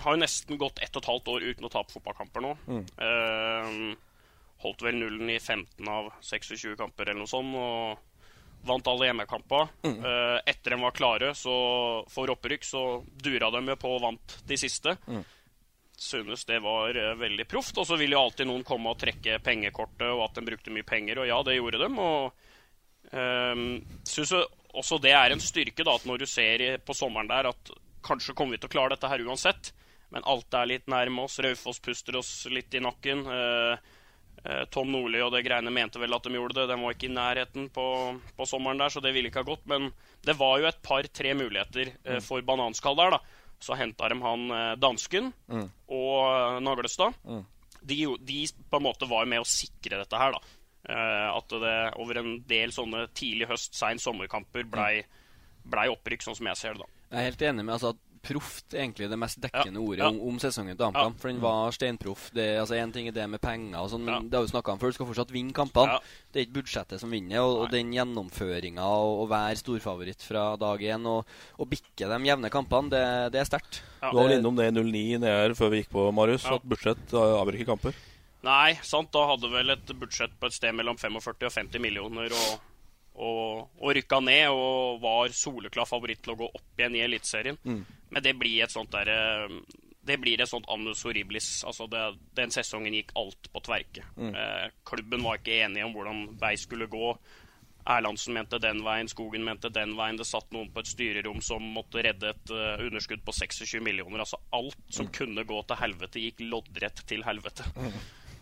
har jo nesten gått ett og et halvt år uten å tape fotballkamper nå. Mm. Uh, holdt vel nullen i 15 av 26 kamper eller noe sånt. Og vant alle hjemmekamper. Mm. Uh, etter de var klare så for opprykk, så dura de jo på og vant de siste. Mm. Synes det var uh, veldig proft. Og så vil jo alltid noen komme og trekke pengekortet, og at de brukte mye penger. Og ja, det gjorde de. Og um, syns også det er en styrke, da, at når du ser på sommeren der at kanskje kommer vi til å klare dette her uansett, men alt er litt nærme oss. Raufoss puster oss litt i nakken. Eh, Tom Nordli og det greiene mente vel at de gjorde det. De var ikke i nærheten på, på sommeren der, så det ville ikke ha gått. Men det var jo et par-tre muligheter eh, for bananskall der, da. Så henta de han eh, dansken Mm. og eh, Naglestad. Mm. De, de på en måte var med å sikre dette her, da. Eh, at det over en del sånne tidlig høst, sein sommerkamper blei blei opprykk, sånn som jeg ser det, da. Jeg er helt enig med altså, at proft egentlig det mest dekkende Ja, ordet ja. om, om sesongen til HamKam. Ja. For den var steinproff. Det, altså, en ting er det med penger, og sånn, men Ja. det har vi snakka om før. Du skal fortsatt vinne kampene. Ja. Det er ikke budsjettet som vinner. Og, og den gjennomføringa og å være storfavoritt fra dag én og, og bikke de jevne kampene, det, det er sterkt. Du var vel innom det i 09 nede her før vi gikk på, Marius. Ja. At budsjett uh, avgjør ikke kamper. Nei, sant, da hadde vel et budsjett på et sted mellom 45 og 50 millioner og, og, og rykka ned og var soleklar favoritt til å gå opp igjen i Eliteserien. Mm. Men det blir et sånt derre det blir et sånt annus horribilis. Altså det, den sesongen gikk alt på tverke. Mm. Eh, klubben var ikke enige om hvordan vei skulle gå. Erlandsen mente den veien, Skogen mente den veien. Det satt noen på et styrerom som måtte redde et uh, underskudd på 26 millioner. Altså alt som kunne gå til helvete, gikk loddrett til helvete.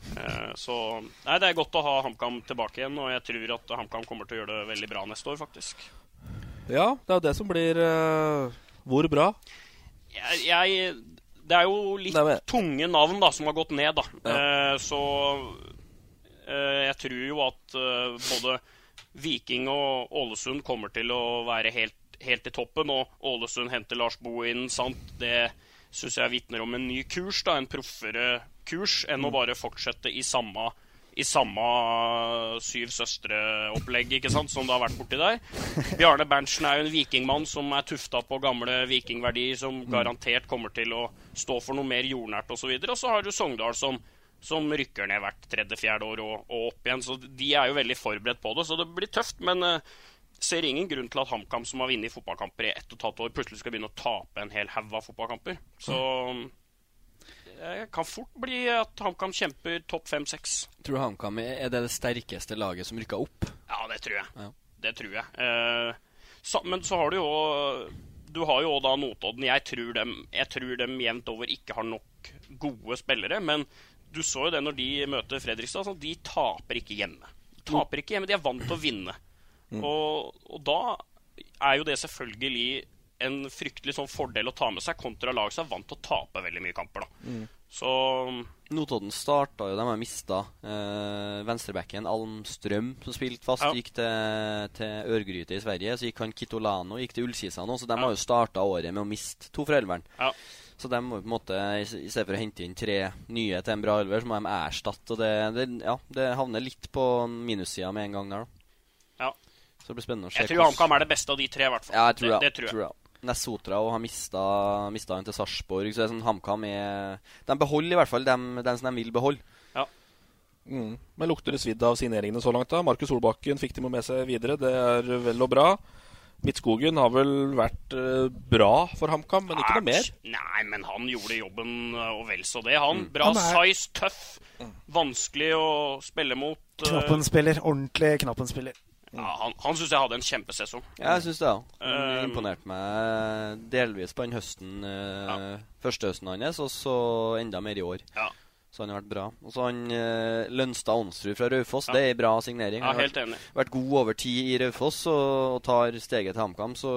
Eh, så nei, det er godt å ha HamKam tilbake igjen, og jeg tror at HamKam kommer til å gjøre det veldig bra neste år, faktisk. Ja, det er jo det som blir uh, Hvor bra? Jeg, jeg Det er jo litt tunge navn da som har gått ned, da. Eh, så uh, jeg tror jo at uh, både Viking og Ålesund kommer til å være helt, helt i toppen, og Ålesund henter Lars Bohin, sant. Det syns jeg vitner om en ny kurs, da, en proffere kurs, enn å bare fortsette i samme i samme Syv søstre-opplegg ikke sant, som det har vært borti der. Bjarne Berntsen er jo en vikingmann som er tufta på gamle vikingverdier, som garantert kommer til å stå for noe mer jordnært osv. Og så har du Sogndal som, som rykker ned hvert tredje-fjerde år og, og, opp igjen. Så de er jo veldig forberedt på det, så det blir tøft. Men uh, ser ingen grunn til at HamKam, som har vunnet fotballkamper i ett og et halvt år, plutselig skal begynne å tape en hel haug av fotballkamper. Så det kan fort bli at HamKam kjemper topp fem-seks. Tror du HamKam er det det sterkeste laget som rykka opp? Ja, det tror jeg. Ja. Det tror jeg. Eh, så, men så har du jo Du har jo da Notodden. Jeg tror dem, jeg tror dem jevnt over ikke har nok gode spillere. Men du så jo det når de møter Fredrikstad. Sånn, de taper ikke hjemme. Taper ikke hjemme, De er vant til å vinne. Og, og da er jo det selvfølgelig en fryktelig sånn fordel å ta med seg kontra lag som er vant til å tape veldig mye kamper. da. Mm. Så Notodden starta jo, de har mista eh, venstrebacken Almstrøm, som spilte fast, gikk til, til Ørgryte i Sverige. Så gikk han Kitolano gikk til Ullkisa nå, så de har jo starta året med å miste to fra elveren. Ja. Så de må på en måte, i i stedet for å hente inn tre nye til en bra elver, så må de erstatte. Og det, det, ja, det havner litt på minussida med en gang der, da. Ja. Så det blir spennende å se jeg tror HamKam er det beste av de tre, i hvert fall. Ja, jeg tror det, det. det tror jeg. Tror jeg. Nessotra og har mista, mista han til Sarpsborg. Så det er sånn HamKam er De beholder i hvert fall dem, dem som de vil beholde. Ja. Mm. Men lukter det svidd av signeringene så langt? da? Markus Solbakken fikk de med seg videre. Det er vel og bra. Midtskogen har vel vært eh, bra for HamKam, men ikke noe mer? Nei, men han gjorde jobben eh, og vel så det, han. Mm. Bra Han er- size, tøff. Vanskelig å spille mot. Knappen spiller. Ordentlig knappenspiller. Ja, han han syns jeg hadde en kjempesesong. Ja, jeg syns det òg. Han Um, imponerte meg delvis på den høsten, ja. første høsten hans, og så enda mer i år. Ja. Så han har vært bra. Og så han uh, Lønstad Onsrud fra Raufoss. Det er ei bra signering. Ja, Han har helt vært, enig. vært god over tid i Raufoss og, og tar steget til HamKam. Så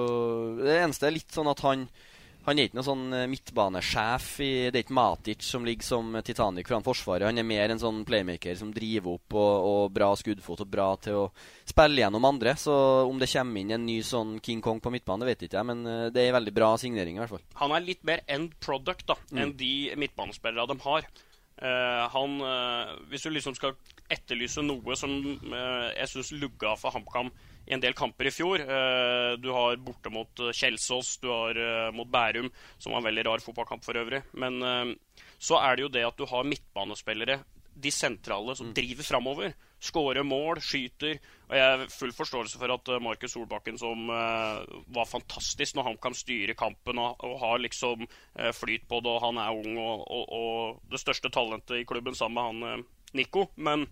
det eneste er litt sånn at han han er ikke noen sånn eh, midtbanesjef. I, det er ikke Matic som ligger som Titanic foran Forsvaret. Han er mer en sånn playmaker som driver opp og, og bra skuddfot og bra til å spille gjennom andre. Så om det kommer inn en ny sånn King Kong på midtbane, det vet ikke jeg, men eh, det er en veldig bra signering i hvert fall. Han er litt mer end product da, Mm. enn de midtbanespillere de har. Uh, han, uh, Hvis du liksom skal etterlyse noe som uh, jeg syns lugga for HamKam i en del kamper i fjor eh, Du har borte mot eh, Kjelsås, du har eh, mot Bærum, som var en veldig rar fotballkamp for øvrig. Men så er det jo det at du har midtbanespillere, de sentrale, som driver framover. Skårer mål, skyter. Og jeg har full forståelse for at Markus Solbakken, som var fantastisk når han kan styre kampen og, og har liksom flyt på det, og han er ung og, og, og det største talentet i klubben sammen med han Nico. Men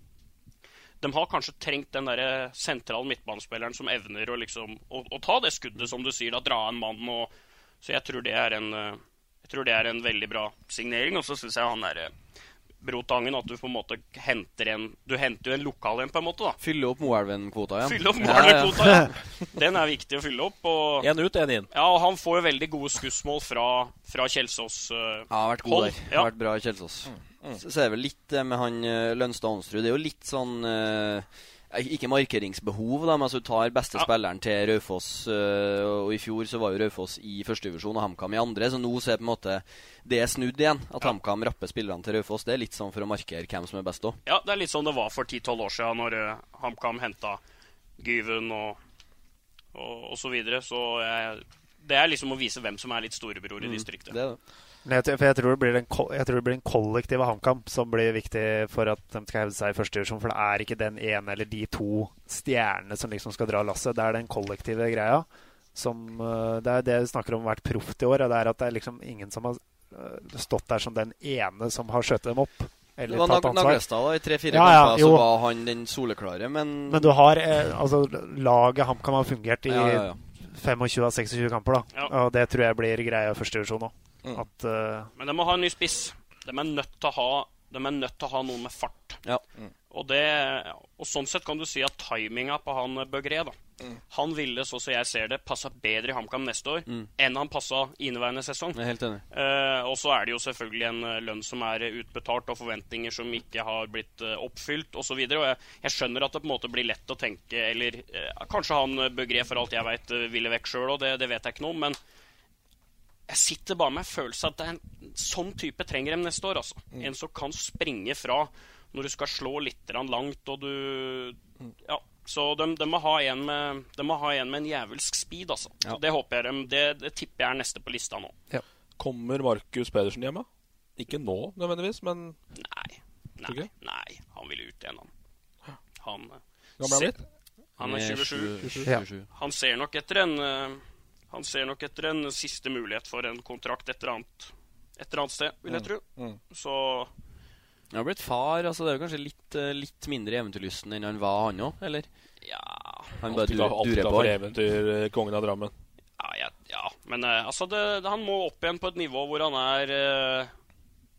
de har kanskje trengt den der sentrale midtbanespilleren som evner å, liksom, å, å ta det skuddet, som du sier, da, dra en mann. Og, så jeg tror det er en, eh, jeg tror det er en veldig bra signering. Og så syns jeg han derre Brotangen, at du på en måte henter en Du henter jo en lokal en, på en måte. da Fylle opp Moelven-kvota igjen. Fylle opp Ja, ja. ja. Den er viktig å fylle opp. Og, En ut, en inn. ja, og han får jo veldig gode skussmål fra, fra Kjelsås. Uh, Ja, har vært god der. Ja. Har vært bra i Kjelsås. Så, så er det vel litt det med han eh, Lønstad Onsrud. Det er jo litt sånn eh, Ikke markeringsbehov, da, men altså du tar beste spilleren til Raufoss. eh, og i fjor så var jo Raufoss i førstedivisjon og HamKam i andre, så nå så er på en måte det er snudd igjen. At HamKam rapper spillerne til Raufoss. Det er litt sånn for å markere hvem som er best òg. Ja, det er litt sånn det var for 10-12 år siden, når uh, HamKam henta Gyven og, og, og så videre. Så jeg, det er liksom å vise hvem som er litt storebror i Mm, distriktet. det er det. Men jeg, for jeg tror, det blir en, jeg tror det blir en kollektiv HamKam som blir viktig for at de skal hevde seg i første divisjon. For det er ikke den ene eller de to stjernene som liksom skal dra lasset. Det er den kollektive greia. Som, eh, det er det vi snakker om hvert proft i år. Og det er at det er liksom ingen som har uh, stått der som den ene som har skjøtet dem opp. det var ansvar. Naglestad da, i tre-fire ja, ja, kamper, så var han den soleklare, men Men du har eh, Altså, laget HamKam har fungert i Ja, ja, ja. 25 av 26 kamper, da. Ja. Og det tror jeg blir greia i første divisjon òg. Mm. At uh, Men de må ha en ny spiss. De er nødt til å ha, de er nødt til å ha noen med fart. Ja. Og, det, og sånn sett kan du si at timinga på han Bøgré da. Han ville, så som jeg ser det, passa bedre i HamKam neste år Mm. enn han passa inneværende sesong. Jeg er helt enig. Uh, og så er det jo selvfølgelig en eh, lønn som er eh, utbetalt, og forventninger som ikke har blitt uh, oppfylt osv. Og, og jeg, jeg skjønner at det på en måte blir lett å tenke Eller uh, kanskje han eh, Bøgré, for alt jeg veit, ville vekk sjøl, og det, det vet jeg ikke noe om. Men jeg sitter bare med en følelse at det er en sånn type trenger dem neste år. altså. En som kan springe fra når du skal slå litt langt, og du Ja. Så de, de, må ha en med, de må ha en med en jævelsk speed, altså. Ja. det håper jeg dem, det, det tipper jeg er neste på lista nå. Kommer Markus Pedersen hjemme? Ikke nå nødvendigvis, men Nei. Nei, nei, han vil ut igjen, han. Han, eh, han Han er Han er 27. 27. Ja. Han ser nok etter en eh, Han ser nok etter en siste mulighet for en kontrakt et eller annet, et eller annet sted, vil jeg tro. Mm. Så Han har blitt far, altså det er jo kanskje litt, eh, litt mindre eventyrlysten enn han var, han òg, eller? ja Han bare Alltid du- alltid på. for eventyr, eh, kongen av Drammen. Ja, ja, ja. men uh, altså det, det, han må opp igjen på et nivå hvor han er eh,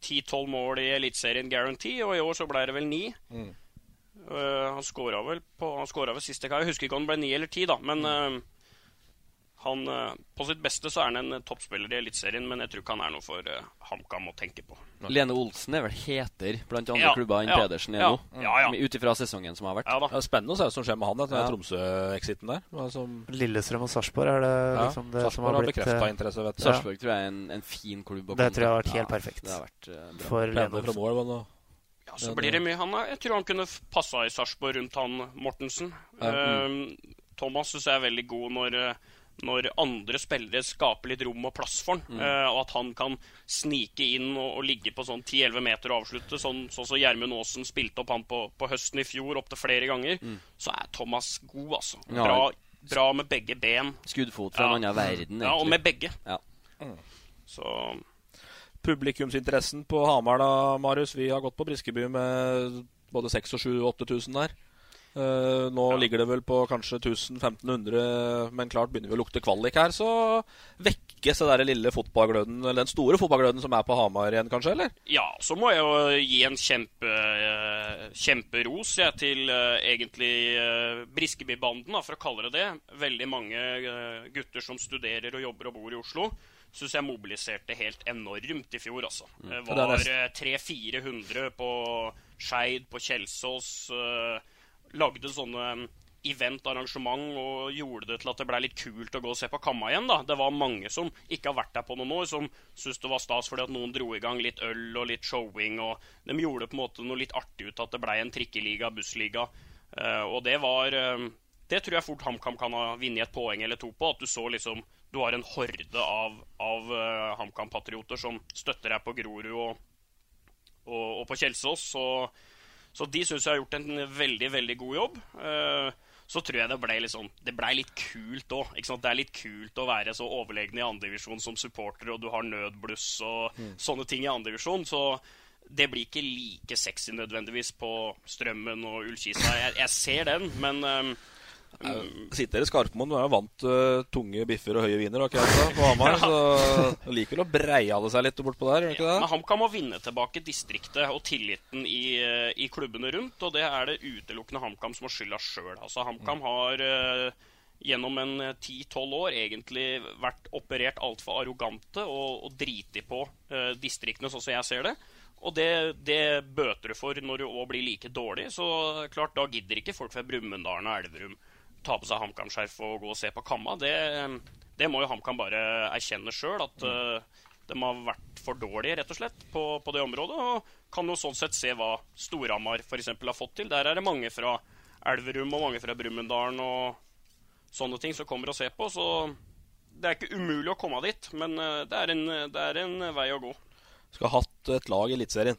10-12 mål i Eliteserien guarantee, og i år så ble det vel 9. Mm. Uh, han skåra vel på Han skåra vel siste kamp. Jeg husker ikke om det ble 9 eller 10, da, men eh, han, eh, på sitt beste så er han en toppspiller i Eliteserien, men jeg tror ikke han er noe for uh, HamKam å tenke på. Lene Olsen er vel heter blant andre Ja, klubber enn ja, Pedersen er ja, nå? ja, ja. Ut ifra sesongen som har vært. Ja da. Det er spennende å se hva som skjer med han etter Ja. Tromsø-exiten der. Som- Lillestrøm og Sarpsborg er det Ja, liksom det som har har blitt har eh, interesse, vet du. Sarpsborg tror jeg er en, en fin klubb å Det tror jeg har vært helt Ja, perfekt. Det har vært uh, for Lene Olsen. Ja, så blir det mye han Jeg tror han kunne passa i Sarpsborg rundt han Mortensen. Ja. Eh, Thomas syns jeg er veldig god når, eh, når andre spillere skaper litt rom og plass for han. eh, og at han kan snike inn og, og ligge på sånn 10-11 meter og avslutte. Sånn sånn som Gjermund Aasen spilte opp han på, på høsten i fjor opptil flere ganger. Så er Thomas god, altså. Ja. Bra, bra med begge ben. Skuddfot fra en annen verden, Ja, og med begge. Ja. Så Publikumsinteressen på Hamar, da, Marius. Vi har gått på Briskeby med både 6000 og 8000 der. Eh, nå ligger det vel på kanskje 1000-1500, men klart begynner vi å lukte kvalik her, så vekkes det der lille fotballgløden, eller den store fotballgløden som er på Hamar igjen, kanskje? eller? Ja, så må jeg jo gi en kjempe, eh, kjemperos ja, til uh, egentlig uh, Briskeby-banden, for å kalle det det. Veldig mange uh, gutter som studerer og jobber og bor i Oslo. Syns jeg mobiliserte helt enormt i fjor, altså. Det det var nesten- eh, 300-400 på Skeid, på Kjelsås. eh, lagde sånne eventarrangement event-arrangement og gjorde det til at det ble litt kult å gå og se på Kamma igjen. da. Det var mange som ikke har vært der på noen år, som syntes det var stas fordi at noen dro i gang litt øl og litt showing. og De gjorde på en måte noe litt artig ut at det ble en trikkeliga, bussliga. Eh, og det var eh, Det tror jeg fort HamKam kan ha vunnet et poeng eller to på. At du så liksom Du har en horde av, av eh, HamKam-patrioter som støtter deg på Grorud og, og, og på Kjelsås. Så, så de syns jeg har gjort en veldig, veldig god jobb. Eh, så tror jeg det ble litt sånn Det ble litt kult òg. Det er litt kult å være så overlegen i andredivisjon som supporter, og du har nødbluss og sånne ting i andredivisjon. Så det blir ikke like sexy nødvendigvis på Strømmen og Ullkisa. Jeg, jeg ser den, men eh, Sitter i Skarpmoen, du er vant til tunge biffer og høye viner har altså, på Hamar, så liker vel å breie det seg litt bortpå der, Ikke ikke Men? HamKam må vinne tilbake distriktet og tilliten i, eh, i klubbene rundt, og det er det utelukkende HamKam som har skylda sjøl. Altså, HamKam har uh, gjennom en eh, 10-12 år egentlig vært operert altfor arrogante og, og driti på uh, distriktene, sånn som jeg ser det. Og det, det bøter du for når du òg blir like dårlig. Så klart, da gidder ikke folk fra Brumunddal og Elverum ta på seg HamKam-skjerf og gå og se på Kamma. Det, det må jo HamKam bare erkjenne sjøl, at uh, de har vært for dårlige, rett og slett, på, på det området. Og kan jo sånn sett se hva Storhamar f.eks. har fått til. Der er det mange fra Elverum og mange fra Brumunddalen og sånne ting som kommer og ser på. Så det er ikke umulig å komme dit, men eh, det er en, det er en vei å gå. Skulle hatt et lag i Eliteserien.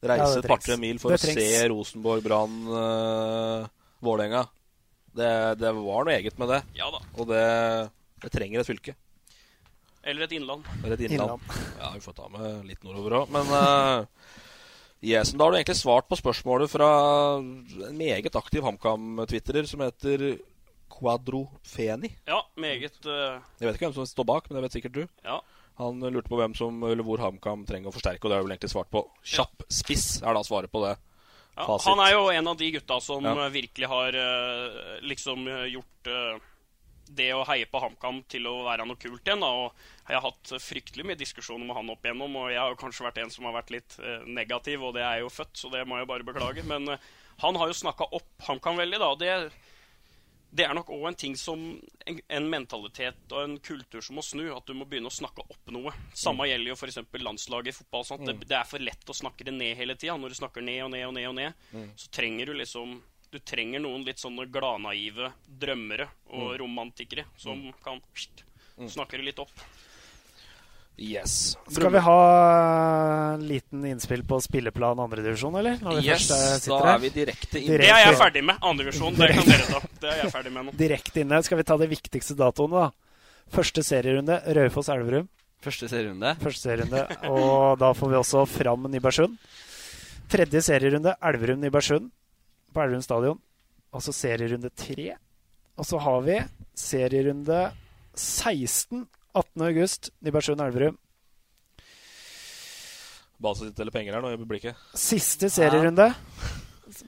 Reise ja, et par-tre mil for å se. Rosenborg, Brann, uh, Vålerenga. Det, det var noe eget med det. Ja da. Og det, det trenger et fylke. Eller et innland. Eller et innland. Ja, vi får ta med litt nordover òg. Men uh, yes, da har du egentlig svart på spørsmålet fra en meget aktiv HamKam-twitterer som heter Quadrofeni. Ja, meget uh... Jeg vet ikke hvem som står bak, men det vet sikkert du. Ja. Han lurte på hvem som, eller hvor HamKam trenger å forsterke, og det har du vel egentlig svart på. Kjapp spiss er da svaret på det. Ja, han er jo en av de gutta som Ja. eh, virkelig har eh, liksom eh, gjort det å heie på HamKam til å være noe kult igjen. Da. Og jeg har hatt fryktelig mye diskusjoner med han opp igjennom, og jeg har kanskje vært en som har vært litt negativ, og det er jo født, så det må jeg bare beklage. Men han har jo snakka opp HamKam veldig, da. og det det er nok òg en ting som en, en mentalitet og en kultur som må snu. At du må begynne å snakke opp noe. Samme gjelder jo f.eks. landslaget i fotball. Sant? Det, Mm. det er for lett å snakke det ned hele tida. Når du snakker ned og ned og ned, og ned Mm. så trenger du liksom Du trenger noen litt sånne gladnaive drømmere og Mm. romantikere som kan pst, snakke det litt opp. Yes. Skal vi ha en liten innspill på spilleplan andredivisjon, eller? Når vi Yes, først, eh, da er vi direkte Det er jeg ferdig med. Andredivisjon, det kan dere ta. Det er jeg ferdig med nå. Direkte inne. Skal vi ta de viktigste datoene, da? Første serierunde, Raufoss-Elverum. Første serierunde. Første serierunde, Og da får vi også fram Nybergsund. Tredje serierunde, Elverum-Nybergsund på Elverum stadion. Og så serierunde tre. Og så har vi serierunde 16. 18. august, Nybergsund-Elverum. Balstad sitter eller penger her nå i blikket. Siste serierunde,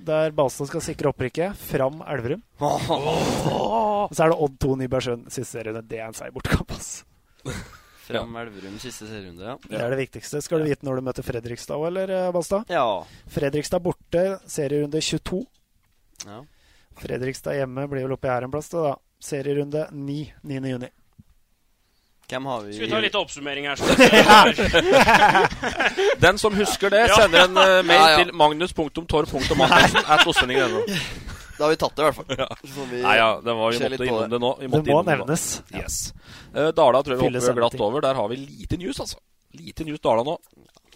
der Balstad skal sikre opprykket. Fram Elverum. Oh. så er det Odd 2 Nybergsund siste serierunde. Det er en seig bortekamp, ass. Fram Elverum siste serierunde, ja. Det er det viktigste. Skal du vite når du møter Fredrikstad òg, eller, eh, Balstad? Ja. Fredrikstad borte, serierunde 22. Ja. Fredrikstad hjemme blir vel oppe her en plass, da. Serierunde 9. 9. juni. Hvem har vi Skal vi ta litt oppsummering her? Den som husker det, sender en uh, mail Ja, ja. til magnus.torp.martinsen at Da har vi tatt det, i hvert fall. Ja. Så vi Nei, ja, det var, vi måtte innom det nå. Vi Det måtte må innom det nå. nevnes. Yes. Uh, Dala tror jeg vi hopper glatt over. Der har vi lite news, altså. Lite news Dala nå.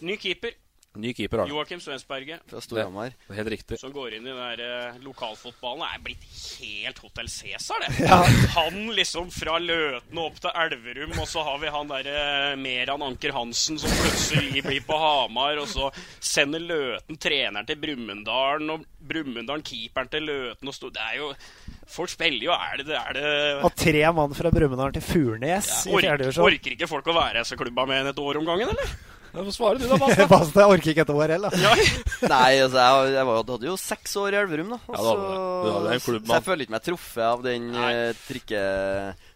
Ny keeper. Ny keeper har. Joakim Svensberget. Fra Storhamar. Helt riktig. Som går inn i den der eh, lokalfotballen. Det er blitt helt Hotell Cæsar, det. Ja. Han liksom fra Løten og opp til Elverum, og så har vi han derre Meran Anker Hansen som plutselig blir på Hamar, og så sender Løten treneren til Brumunddalen, og Brumunddalen keeperen til Løten og Det er jo Folk spiller jo Er det, er det Og tre mann fra Brumunddal til Furnes i orker, fjerde divisjon. orker ikke folk å være i klubba med en et år om gangen, eller? Ja, Få svare du, da, Basta. Basta, jeg orker ikke et år heller. Ja. Nei, altså, jeg, jeg var, hadde jo seks år i Elverum, da. Ja, det hadde du. Du så, jeg føler ikke meg truffet av den eh, trikke,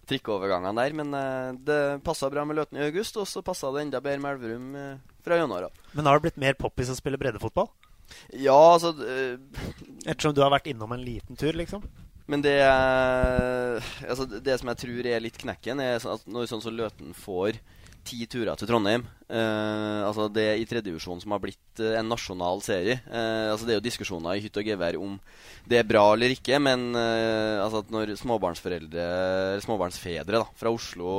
trikkeovergangen der. Men uh, det passa bra med Løten i august, og så passa det enda bedre med Elverum uh, fra januar av. Men har det blitt mer poppis å spille breddefotball? Ja, altså Ettersom du har vært innom en liten tur, liksom? Men det altså, Det som jeg tror er litt knekken, er sånn at når sånn som Løten får ti turer til Trondheim Uh, Altså Det i tredjedivisjon som har blitt uh, en nasjonal serie. Uh, altså Det er jo diskusjoner i hytt og gevær om det er bra eller ikke, men altså at når småbarnsforeldre småbarnsfedre da fra Oslo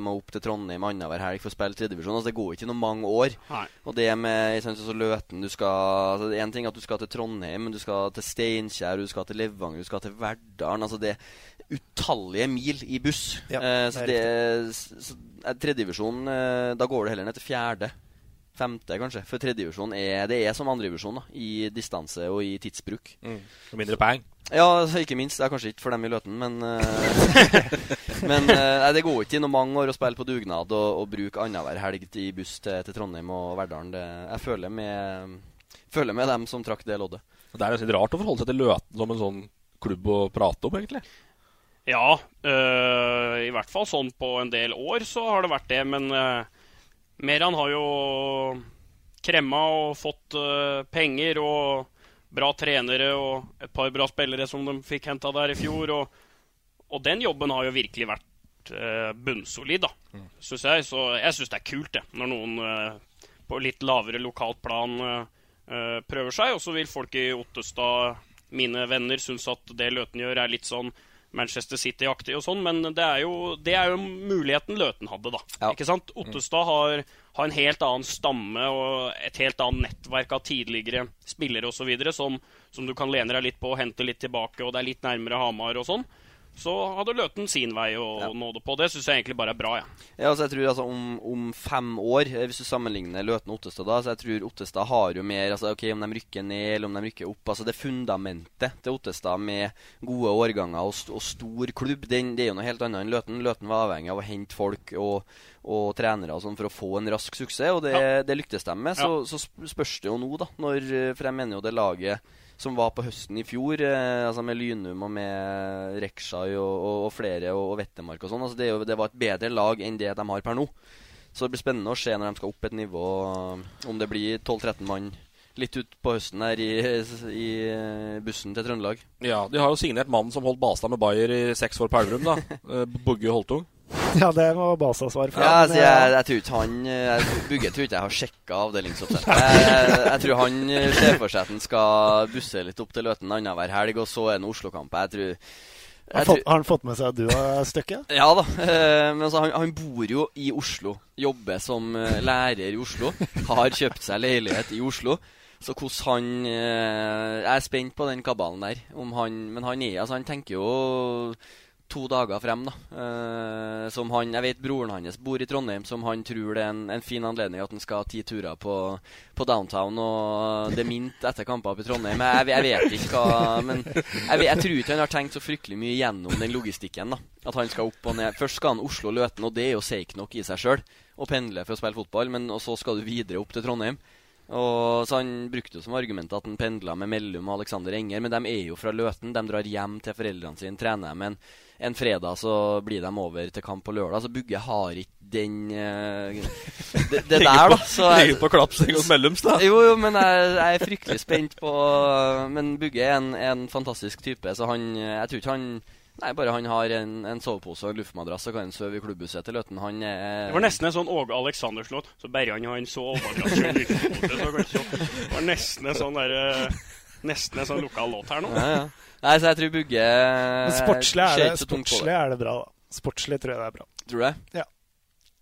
må opp til Trondheim annenhver helg for å spille tredjevisjon altså Det går ikke noen mange år. Nei. Og det med sånn så Løten du skal, altså det er En ting at du skal til Trondheim, men du skal til Steinkjer, du skal til Levanger, du skal til Verdalen. Altså det er utallige mil i buss. Ja, eh, så det det så, Tredjedivisjon, eh, da går det heller ned til fjerde. Femte, kanskje. For tredjedivisjon er Det er som andredivisjon. I distanse og i tidsbruk. Mm. Og mindre peng. Ja, altså, ikke minst. Det er kanskje ikke for dem i Løten, men eh, Men eh, nei, det går ikke i noen mange år å spille på dugnad og, og bruke annenhver helg i buss til, til Trondheim og Verdalen. Det, jeg føler med, føler med dem som trakk det loddet. Det er jo litt rart å forholde seg til Løten som en sånn klubb å prate om, egentlig. Ja, øh, i hvert fall sånn på en del år så har det vært det. Men øh, Meran har jo kremma og fått øh, penger og bra trenere og et par bra spillere som de fikk henta der i fjor. Og, og den jobben har jo virkelig vært bunnsolid, da, syns jeg. Så jeg syns det er kult, det, når noen på litt lavere lokalt plan prøver seg. Og så vil folk i Ottestad, mine venner, synes at det Løten gjør, er litt sånn Manchester City-aktig og sånn, men det er, jo, det er jo muligheten Løten hadde, da. Ja. Ikke sant? Ottestad har, har en helt annen stamme og et helt annet nettverk av tidligere spillere osv. Som, som du kan lene deg litt på og hente litt tilbake, og det er litt nærmere Hamar og sånn. Så hadde Løten sin vei å nå det på. Det syns jeg egentlig bare er bra. Ja. Ja, altså jeg tror altså om, om fem år, eh, hvis du sammenligner Løten og Ottestad da, så jeg tror Ottestad har jo mer altså ok, Om de rykker ned eller om de rykker opp altså Det fundamentet til Ottestad med gode årganger og, og stor klubb, den, det er jo noe helt annet enn Løten. Løten var avhengig av å hente folk og, og trenere og sånn for å få en rask suksess, og det, det lyktes de med. Så, så spørs det jo nå, da. Når, for jeg mener jo det laget som var på høsten i fjor, eh, altså med Lynum og med Rekshai og, og, og flere og, og Vettemark og sånn. Altså det, det var et bedre lag enn det de har per nå. Så det blir spennende å se når de skal opp et nivå, om det blir 12-13 mann litt ut på høsten her i, i bussen til Trøndelag. Ja, De har jo signert mannen som holdt Balstad med Bayer i seks år på Elverum, da. Eh, Bugge Holtung. Ja, det må Basa svare for. Ja, altså, jeg, jeg tror ikke han jeg, Bugge tror ikke jeg har sjekka avdelingsoppsettet. Jeg, jeg, jeg tror han eh, ser for seg at han skal busse litt opp til Løten annenhver helg, og så er det Oslo-kamp. Jeg tror har, jeg han fått, har han fått med seg at du har stykket? Ja da. eh, Men altså, han, han bor jo i Oslo. Jobber som eh, lærer i Oslo. Har kjøpt seg leilighet i Oslo. Så hvordan han eh, Jeg er spent på den kabalen der. Om han, men han er altså, han tenker jo to dager frem, da. Eh, som han, Jeg vet broren hans bor i Trondheim, som han tror det er en, en fin anledning at han skal ha ti turer på, på downtown. Og det er mint etter kamper oppe i Trondheim. Jeg, jeg vet ikke hva Men jeg, jeg tror ikke han har tenkt så fryktelig mye gjennom den logistikken. da At han skal opp og ned. Først skal han Oslo-Løten, og det er jo seigt nok i seg sjøl å pendle for å spille fotball, men så skal du videre opp til Trondheim. Og så Han brukte jo som argument at han pendla med Mellum og Alexander Enger, men de er jo fra Løten. De drar hjem til foreldrene sine, trener med en, en fredag, så blir de over til kamp på lørdag. Så Bugge har ikke den uh, det, det der, da. Så jeg- på klapsing hos Mellums, da. Jo, jo, men jeg, jeg er fryktelig spent på Men Bugge er en, en fantastisk type, så han Jeg tror ikke han Nei, bare han har en, en sovepose og en luftmadrass, og kan han sove i klubbhuset til Løten. Han er Det var nesten en sånn Åge Aleksanderslåt. Så bare han har en sovemadrass og en så kanskje Det var nesten en sånn der, eh, Nesten en sånn lokal låt her nå. Ja, ja. Nei, så jeg tror Bugge Men sportslig er, det, sportslig er det bra, da. Sportslig tror jeg det er bra. Tror du det? Ja.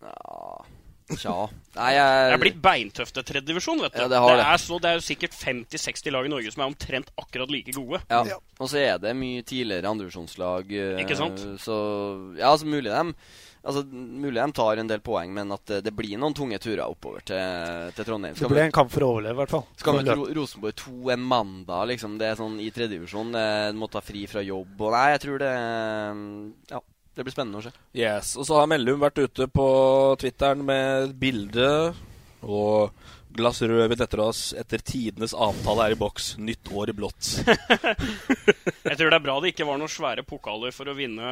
Ja Tja. Nei, jeg Det er blitt beintøft til tredjedivisjon, vet du. Ja, det har det. er så, det er jo sikkert 50-60 lag i Norge som er omtrent akkurat like gode. Ja. Og så er det mye tidligere andrevisjonslag. eh, Ikke sant? Så ja, så mulig de Altså, mulig de tar en del poeng, men at det, det blir noen tunge turer oppover til, til Trondheim. Det blir en kamp for å overleve, i hvert fall. Skal vi møte Ro Rosenborg 2 en mandag, liksom. Det er sånn i tredjedivisjon. Du må ta fri fra jobb og Nei, jeg tror det Ja, det blir spennende å se. Yes, Og så har Mellum vært ute på Twitteren med et bilde og glass rødvin etter oss etter tidenes avtale er i boks. Nytt år i blått. Jeg tror det er bra det ikke var noen svære pokaler for å vinne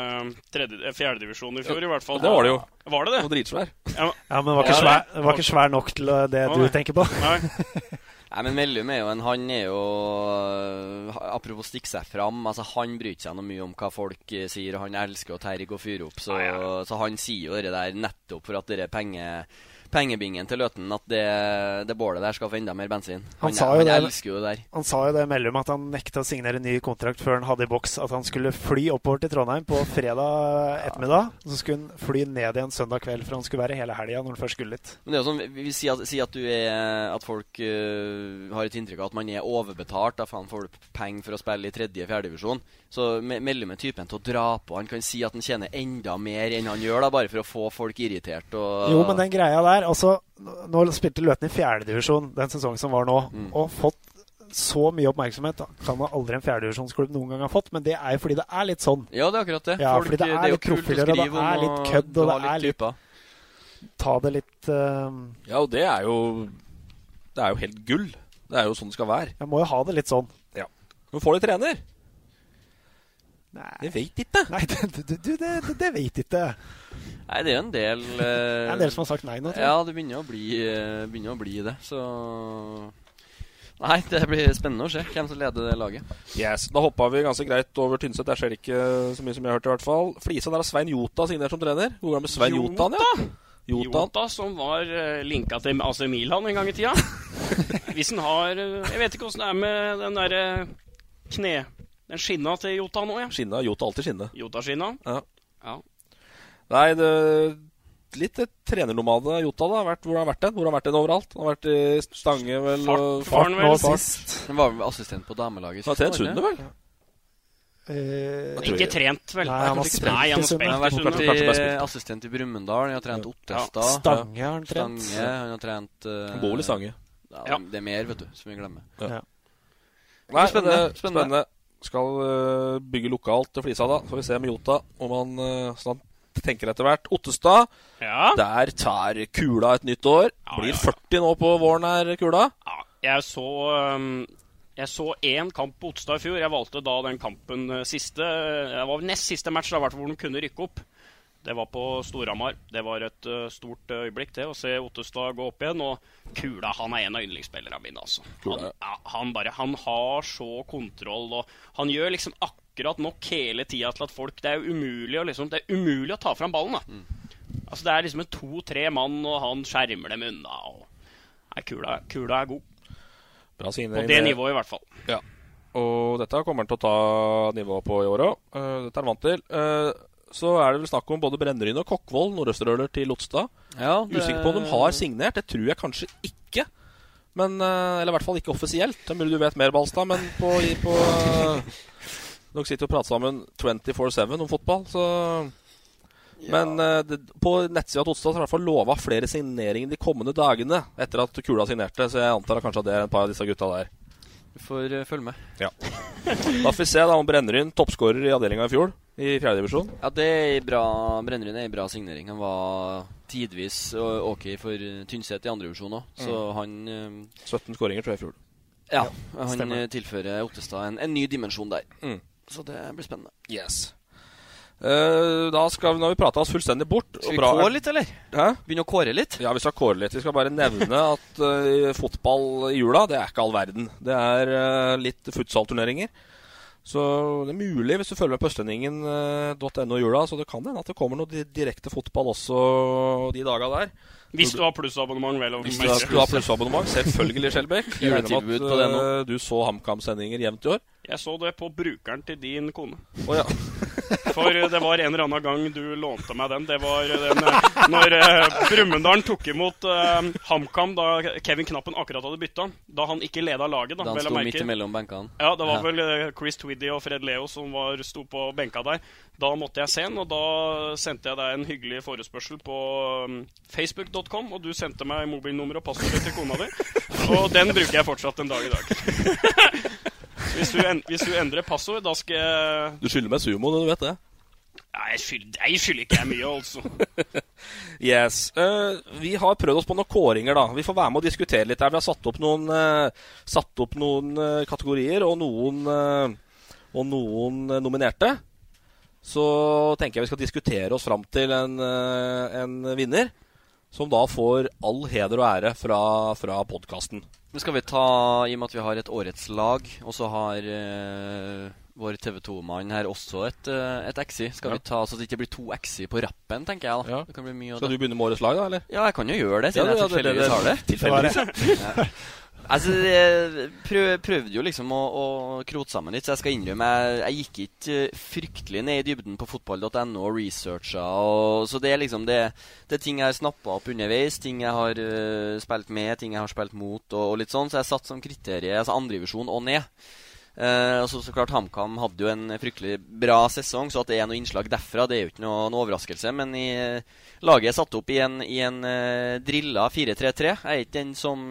tredje- eh, fjerdedivisjon i fjor, i hvert fall. Det var det jo. Var det det? Og dritsvær. Ja, Ja, men det var ikke, Ja, svær, det var ikke svær nok til det du nei. tenker på. Nei. Nei, men Mellum er jo en Han er jo øh, Apropos stikke seg fram. Altså Han bryr seg noe mye om hva folk eh, sier. og Han elsker å terge og fyre opp. Så, så han sier jo det der nettopp for at det er penge, pengebingen til Løten At det, det bålet der skal få enda mer bensin. Han Han, han det- elsker jo det der. Han sa jo det mellom at han nekta å signere ny kontrakt før han hadde i boks at han skulle fly oppover til Trondheim på fredag ettermiddag. Så skulle han fly ned igjen søndag kveld, for han skulle være hele helga når han først skulle dit. Men det er jo sånn, vi, vi sier at, si at, at folk uh, har et inntrykk av at man er overbetalt. Da faen får du penger for å spille i tredje-fjerdedivisjon. Så Me- Mellum er typen til å dra på. Han kan si at han tjener enda mer enn han gjør, da, bare for å få folk irritert. Og, Jo, men den greia der altså, Nå spilte Løten i fjerdedivisjon den sesongen som var nå, Mm. og fått så mye oppmerksomhet da, kan man aldri en fjerdedivisjonsklubb noen gang ha fått. Men det er jo fordi det er litt sånn. Ja, det er akkurat det. Ja, Folk- fordi det det er er jo litt profiler, og det er litt kødd, og det er litt litt. Ta det litt uh... Ja, og det er jo Det er jo helt gull. Det er jo sånn det skal være. Jeg må jo ha det litt sånn. Ja. Du får de trener? Nei. Det vet ikke. Nei, det, du, det, det, det vet ikke. Nei, det er en del uh, Det er en del som har sagt nei nå, tror jeg. Ja, det begynner å bli, eh, begynner å bli det, så Nei, det blir spennende å se hvem som leder det laget. Yes, Da hoppa vi ganske greit over Tynset. Der skjer det ikke så mye som jeg har hørt. i hvert fall Flisa, der har Svein Jota signert som trener. Hvor gamle Svein Jota? ja? Jota. Jota, som var uh, linka til AC Milan en gang i tida. Hvis han har eh, Jeg vet ikke åssen det er med den derre kne... Den skinna til Jota nå, ja. Skinna. Jota alltid skinne. Jota-skinna. Ja. Ja. Nei, det Litt trenernomade Jota, da. Vært, hvor har han vært den? Hvor har han vært den overalt? Han har vært i Stange, vel? Fart- og- Faren vel Fart. sist. Han var vel assistent på damelaget. Han har trent Sunde, han vel? Eh, Ikke trent, vel? Nei, han har spilt Nei, han har i spilt Han har vært. Kanskje i- assistent i Brumunddal. Han har trent Ottestad. Stange har han trent. Stange, han har trent uh, Han bor i Stange. Ja, Det er mer, vet du, som vi glemmer. Ja. Ja. Nei, Spennende, spennende. spennende. Skal øh, bygge lokalt til Flisa, da. Får vi se med Jota om han snart sånn tenker etter hvert. Ottestad. Ja. Der tar Kula et nytt år. Blir 40 nå på våren her, Kula. Jeg så um, Jeg så én kamp på Otstad i fjor. Jeg valgte da den kampen eh, siste Det var nest siste match da, hvor de kunne rykke opp. Det var på Storhamar. Det var et uh, stort øyeblikk, til å se Ottestad gå opp igjen. Og Kula han er en av yndlingsspillerne mine. altså. Han, ja, han, bare, han har så kontroll, og han gjør liksom akkurat nok hele tida til at folk Det er umulig å, liksom, det er umulig å ta fram ballen. da. Altså Det er liksom en to-tre mann, og han skjermer dem unna. og Nei, Kula, Kula er god. Bra. På det nivået, i hvert fall. Ja. Og dette kommer han til å ta nivået på i år òg. dette er han vant til. Eh, så er det vel snakk om både Brenneryn og Kokkvold, nordøsterøler til Lotstad. Ja, det- Usikker på om de har signert. Det tror jeg kanskje ikke. Men, eh, eller i hvert fall ikke offisielt. Det er mulig du vet mer, Balstad, men på, på eh, Dere sitter og prater sammen 24-7 om fotball, så Men eh, det, på nettsida til Otstad har i hvert fall lova flere signeringer de kommende dagene etter at Kula signerte, så jeg antar at kanskje at det er et par av disse gutta der. Vi får uh, følge med. Ja. Da får vi se da om inn toppskårer i avdelinga i fjor, i fjerdedivisjon. Ja, det er ei bra Brennrud er ei bra signering. Han var tidvis ok for eh, Tynset i andredivisjon òg, så Mm. han uh, 17 skåringer, tror jeg, i fjor. Ja, Ja, han stemmer. eh, tilfører Ottestad en, en ny dimensjon der. Mm. Så det blir spennende. Yes. Eh, da skal vi, Nå har vi prata oss fullstendig bort. Skal vi kåre litt, eller? Hæ? Begynne å kåre litt? Ja, vi skal kåre litt. Vi skal bare nevne at uh, fotball i jula, det er ikke all verden. Det er uh, litt futsalturneringer. Så det er mulig, hvis du følger med på østlendingen.no i jula, så det kan hende at det kommer noe direkte fotball også de daga der. Hvis du har plussabonnement, vel å Hvis du har, plussabonnement, selvfølgelig, Skjelbæk. Jeg regner med på det nå. at eh, du så HamKam-sendinger jevnt i år. Jeg så det på brukeren til din kone. Oh, ja. For det var en eller annen gang du lånte meg den. Det var den eh, når uh, Brumunddal tok imot uh, HamKam da Kevin Knappen akkurat hadde bytta. Da han ikke leda laget. Da, Da han sto midt imellom benkene. Ja, det var vel uh, Chris Twiddy og Fred Leo som var, sto på benka der. Da måtte jeg se den, og da sendte jeg deg en hyggelig forespørsel på um, facebook.com, og du sendte meg mobilnummer og passord til kona di. Og den bruker jeg fortsatt en dag i dag. hvis, du en, hvis du endrer passord, da skal jeg Du skylder meg sumo, du vet det. Nei, jeg skylder, jeg skylder ikke jeg mye, altså. Yes. Uh, vi har prøvd oss på noen kåringer, da. Vi får være med og diskutere litt her. Vi har satt opp noen, uh, satt opp noen uh, kategorier og noen, og noen nominerte. Så tenker jeg vi skal diskutere oss fram til en, en vinner. Som da får all heder og ære fra, fra podkasten. Skal vi ta, i og med at vi har et årets lag, og så har uh, vår TV 2-mann her også et, uh, et XI, skal Ja. vi ta så det ikke blir to XI på rappen, tenker jeg da. Det kan bli mye Skal du begynne med årets lag, da? eller? Ja, jeg kan jo gjøre det, siden Ja, jeg ja, tilfeldigvis har det. tilfeldigvis, ja. Ja. Altså, jeg prøv, prøvde jo liksom å, å krote sammen litt, så jeg skal innrømme jeg, jeg gikk ikke eh, fryktelig ned i dybden på fotball.no og researcha. Så det er liksom det, det er ting jeg har snappa opp underveis, ting jeg har uh, spilt med, ting jeg har spilt mot, og, og litt sånn. Så jeg satt som kriterium altså andredivisjon og ned. Uh, og så, klart HamKam hadde jo en fryktelig bra sesong, så at det er noe innslag derfra, det er jo ikke noe, noe overraskelse. Men i, laget er satt opp i en, i en uh, drilla 4-3-3. Jeg er ikke den som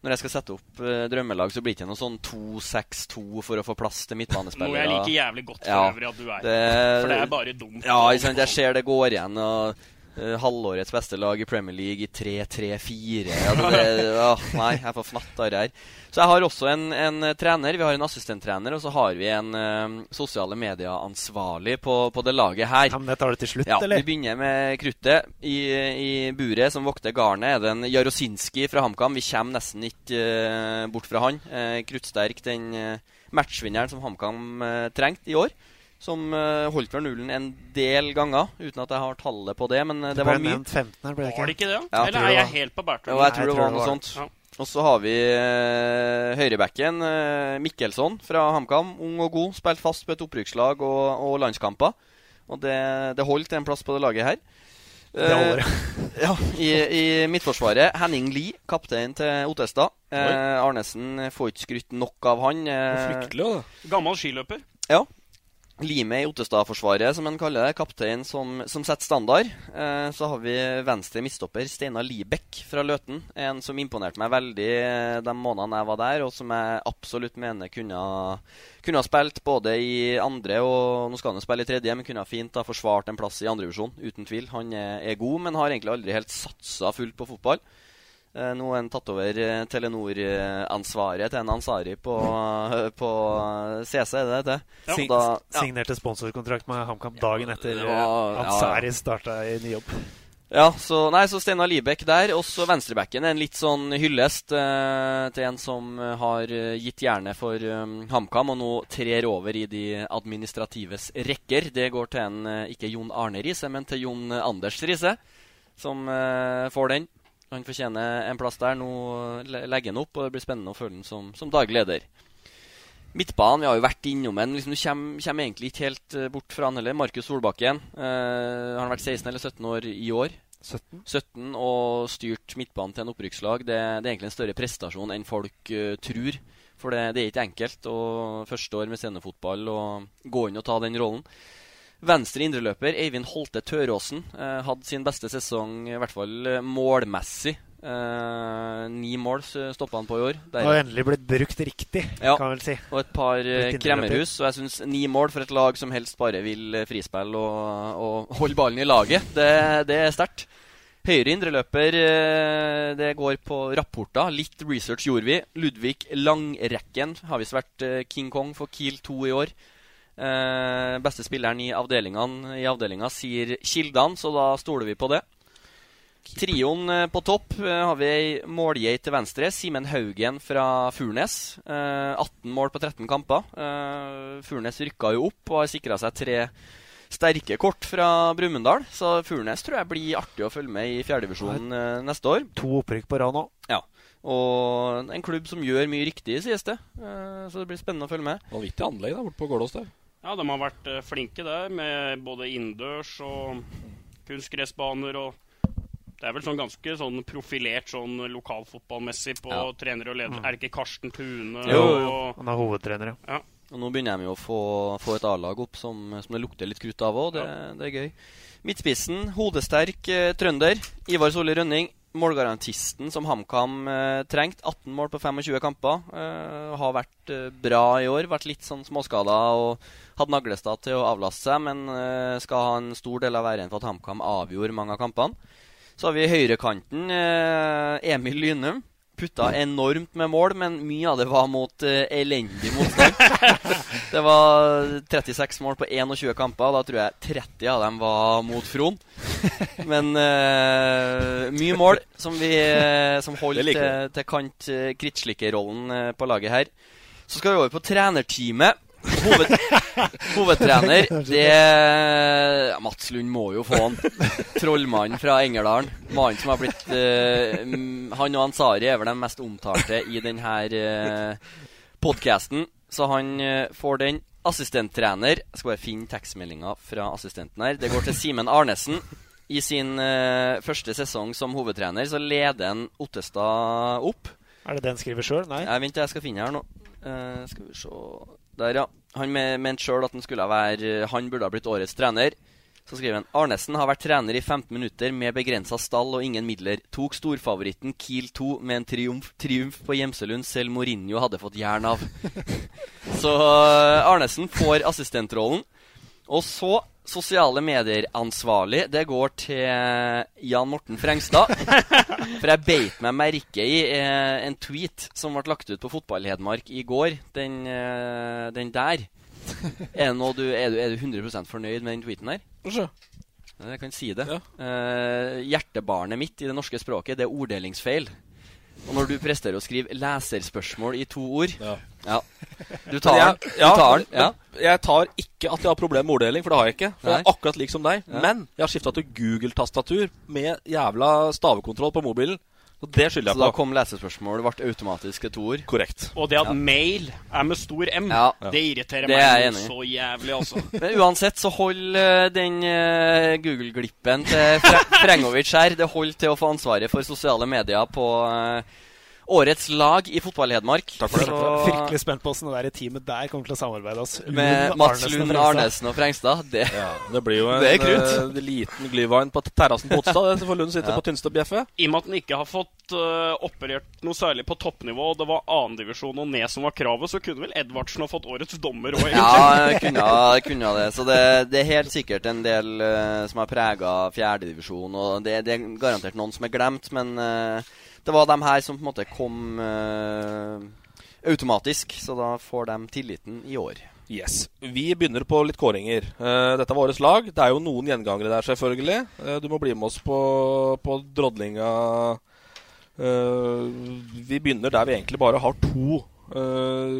Når jeg skal sette opp uh, drømmelag, så blir det ikke noe sånn 2-6-2 for å få plass til midtbanespillere. Noe jeg liker jævlig godt for øvrig at du er. For det er bare dumt. Ja, sant. Jeg ser det går igjen. og halvårets beste lag i Premier League i 3-3-4. Altså nei, jeg får fnatter her. Så jeg har også en, en trener. Vi har en assistenttrener, og så har vi en eh, sosiale medier-ansvarlig på, på det laget her. Ja, men det tar det til slutt, ja, eller? Vi begynner med kruttet. I, I buret som vokter garnet, er det en Jarosinski fra HamKam. Vi kommer nesten ikke uh, bort fra han. Uh, kruttsterk, den uh, matchvinneren som HamKam uh, trengte i år. Som eh, holdt vel nullen en del ganger, uten at jeg har tallet på det. Men eh, det, Det ble var mye. nevnt 15 her, ble det ikke? Var det ikke det? Ja, Eller er jeg helt på bærtur? Jo, jeg tror det var noe sånt. Ja. Og så har vi uh, høyrebacken uh, Mikkelsson fra HamKam. Ung og god. Spilt fast på et opprykkslag og, og landskamper. Og det, det holdt en plass på det laget her. Det holder, ja. I, I midtforsvaret Henning Lie, kaptein til Ottestad. Eh, Arnesen får ikke skrytt nok av han. eh. Fryktelig, da. Gammel skiløper. Ja. Limet i Ottestad-forsvaret, som en kaller det. Kaptein som, som setter standard. Eh, så har vi venstre midstopper Steinar Libekk fra Løten. En som imponerte meg veldig eh, de månedene jeg var der, og som jeg absolutt mener kunne kunne ha spilt både i andre og Nå skal han jo spille i tredje, men kunne ha fint ha forsvart en plass i andredivisjon, uten tvil. Han er god, men har egentlig aldri helt satsa fullt på fotball. Eh, nå har han tatt over eh, Telenor-ansvaret til en Ansari på, eh, på CC, er det det? Ja. Da- ja. Signerte sponsorkontrakt med HamKam dagen etter ja, eh, Ansari starta i ny jobb. Ja, så, nei, så Steinar Libekk der. Også venstrebacken er en litt sånn hyllest eh, til en som eh, har eh, gitt jernet for um, HamKam, og nå trer over i de administratives rekker. Det går til en eh, ikke Jon Arne Riise, men til Jon Anders Riise, som eh, får den. Han fortjener en plass der. Nå legger han opp, og det blir spennende å følge han som, som daglig leder. Midtbanen, vi har jo vært innom en. Liksom, du kommer, kommer egentlig ikke helt eh, bort fra han heller. Markus Solbakken. Eh, han har vært 16 eller 17 år i år. 17. 17 og styrt midtbanen til en opprykkslag. Det, det er egentlig en større prestasjon enn folk uh, tror. For det, det er ikke enkelt. å første år med scenefotball og gå inn og ta den rollen. Venstre indreløper Eivind Holte Tøråsen eh, hadde sin beste sesong, i hvert fall eh, målmessig. Eh, ni mål stoppa han på i år. Der- Og endelig blitt brukt riktig, ja, kan vel si. Og et par eh, kremmerhus. Og jeg syns ni mål for et lag som helst bare vil frispill frispille og, og holde ballen i laget, det, det er sterkt. Høyre indreløper, eh, det går på rapporter. Litt research gjorde vi. Ludvig Langrekken har visst vært eh, King Kong for Kiel 2 i år. Eh, beste spilleren i avdelingene i avdelinga sier kildene, så da stoler vi på det. Trioen eh, på topp eh, har vi ei målgeit til venstre. Simen Haugen fra Furnes. Eh, 18 mål på 13 kamper. Eh, Furnes rykka jo opp og har sikra seg tre sterke kort fra Brumunddal. Så Furnes tror jeg blir artig å følge med i fjerdedivisjonen eh, neste år. To opprykk på rad nå. Ja. Og en klubb som gjør mye riktig, sies det. Eh, så det blir spennende å følge med. Vanvittig anlegg da, borte på Gålås der. Ja, de har vært eh, flinke der, med både innendørs og kunstgressbaner og Det er vel sånn ganske sånn profilert sånn lokalfotballmessig på Ja. trenere og ledere. Mm. Er det ikke Karsten Tune? Jo, jo. og- Han er hovedtrener, ja. Og nå begynner de jo å få, få et A-lag opp som, som det lukter litt krutt av òg. Det, det er gøy. Midtspissen, hodesterk eh, trønder. Ivar Solli Rønning. Målgarantisten som HamKam eh, trengte. 18 mål på 25 kamper. Eh, har vært eh, bra i år. Vært litt sånn småskada og hatt Naglestad til å avlaste seg, men eh, skal ha en stor del av æren for at HamKam avgjorde mange av kampene. Så har vi høyrekanten. Eh, Emil Lynum. Putta enormt med mål, men mye av det var mot eh, elendig motstand. det var 36 mål på 21 kamper. Da tror jeg 30 av dem var mot Fron. Men uh, mye mål som, vi, som holdt til, til kant uh, krittslikkerrollen uh, på laget her. Så skal vi over på trenerteamet. Hoved, hovedtrener, det Mats Lund må jo få han. Trollmannen fra Engerdalen. Mannen som har blitt eh, mm, Han og Ansari er vel de mest omtalte i denne uh, podkasten. Så han uh, får den. Assistenttrener. Jeg skal bare finne tekstmeldinga fra assistenten her. Det går til Simen Arnesen. I sin uh, første sesong som hovedtrener så leder han Ottestad opp. Er det den skriver sjøl? Nei. Jeg vent, jeg skal finne her nå. Uh, skal vi se Der, ja. Han mente sjøl at han være Han burde ha blitt årets trener. Så skriver han Arnesen har vært trener i 15 minutter med begrensa stall og ingen midler. Tok storfavoritten Kiel 2 med en triumf, triumf på Gjemselund selv Mourinho hadde fått jern av. Så eh, Arnesen får assistentrollen. Og så sosiale medier-ansvarlig. Det går til Jan Morten Frengstad. For jeg beit meg merke i eh, en tweet som ble lagt ut på Fotball-Hedmark i går. Den, eh, den der. Er, du, er, du, er du 100% fornøyd med den tweeten der? Jeg kan si det. Eh, hjertebarnet mitt i det norske språket, det er orddelingsfeil. Og når du presterer å skrive leserspørsmål i to ord Ja. Du tar jeg, den. jeg- Du tar den. Ja. Jeg tar ikke at jeg har problemer med orddeling, for det har jeg ikke. For jeg er akkurat lik som deg. Ja. Men jeg har skifta til Google-tastatur med jævla stavekontroll på mobilen. Så det skylder Så da kom lesespørsmål, ble automatisk et ord. Korrekt. Og det at mail er med stor M, Ja. det irriterer Det jeg meg så jævlig, altså. Men uansett så holder eh, den uh, Google-glippen til Fre Frengovic her Det holder til å få ansvaret for sosiale medier på uh, årets lag i Fotball-Hedmark. Takk for det. Så Fryktelig spent på åssen det der teamet der kommer til å samarbeide oss. Med Mats Lund Arnesen og Frengstad. Det, Det blir jo en er eh, liten glyvine på terrassen på Otstad. det, får Lund sitte Ja. på Tynstad bjeffe. I og med at den ikke har fått uh, operert noe særlig på toppnivå, og det var annendivisjon og ned som var kravet, så kunne vel Edvardsen ha fått årets dommer òg, Ja, egentlig. Ja, kunne, kunne det. Så det, det er helt sikkert en del uh, som har prega fjerdedivisjon. Og det, det er garantert noen som er glemt, men eh, det var de her som på en måte kom uh, automatisk. Så da får de tilliten i år. Yes. Vi begynner på litt kåringer. Uh, dette var årets lag. Det er jo noen gjengangere der, selvfølgelig. Uh, du må bli med oss på, på drodlinga. Uh, vi begynner der vi egentlig bare har to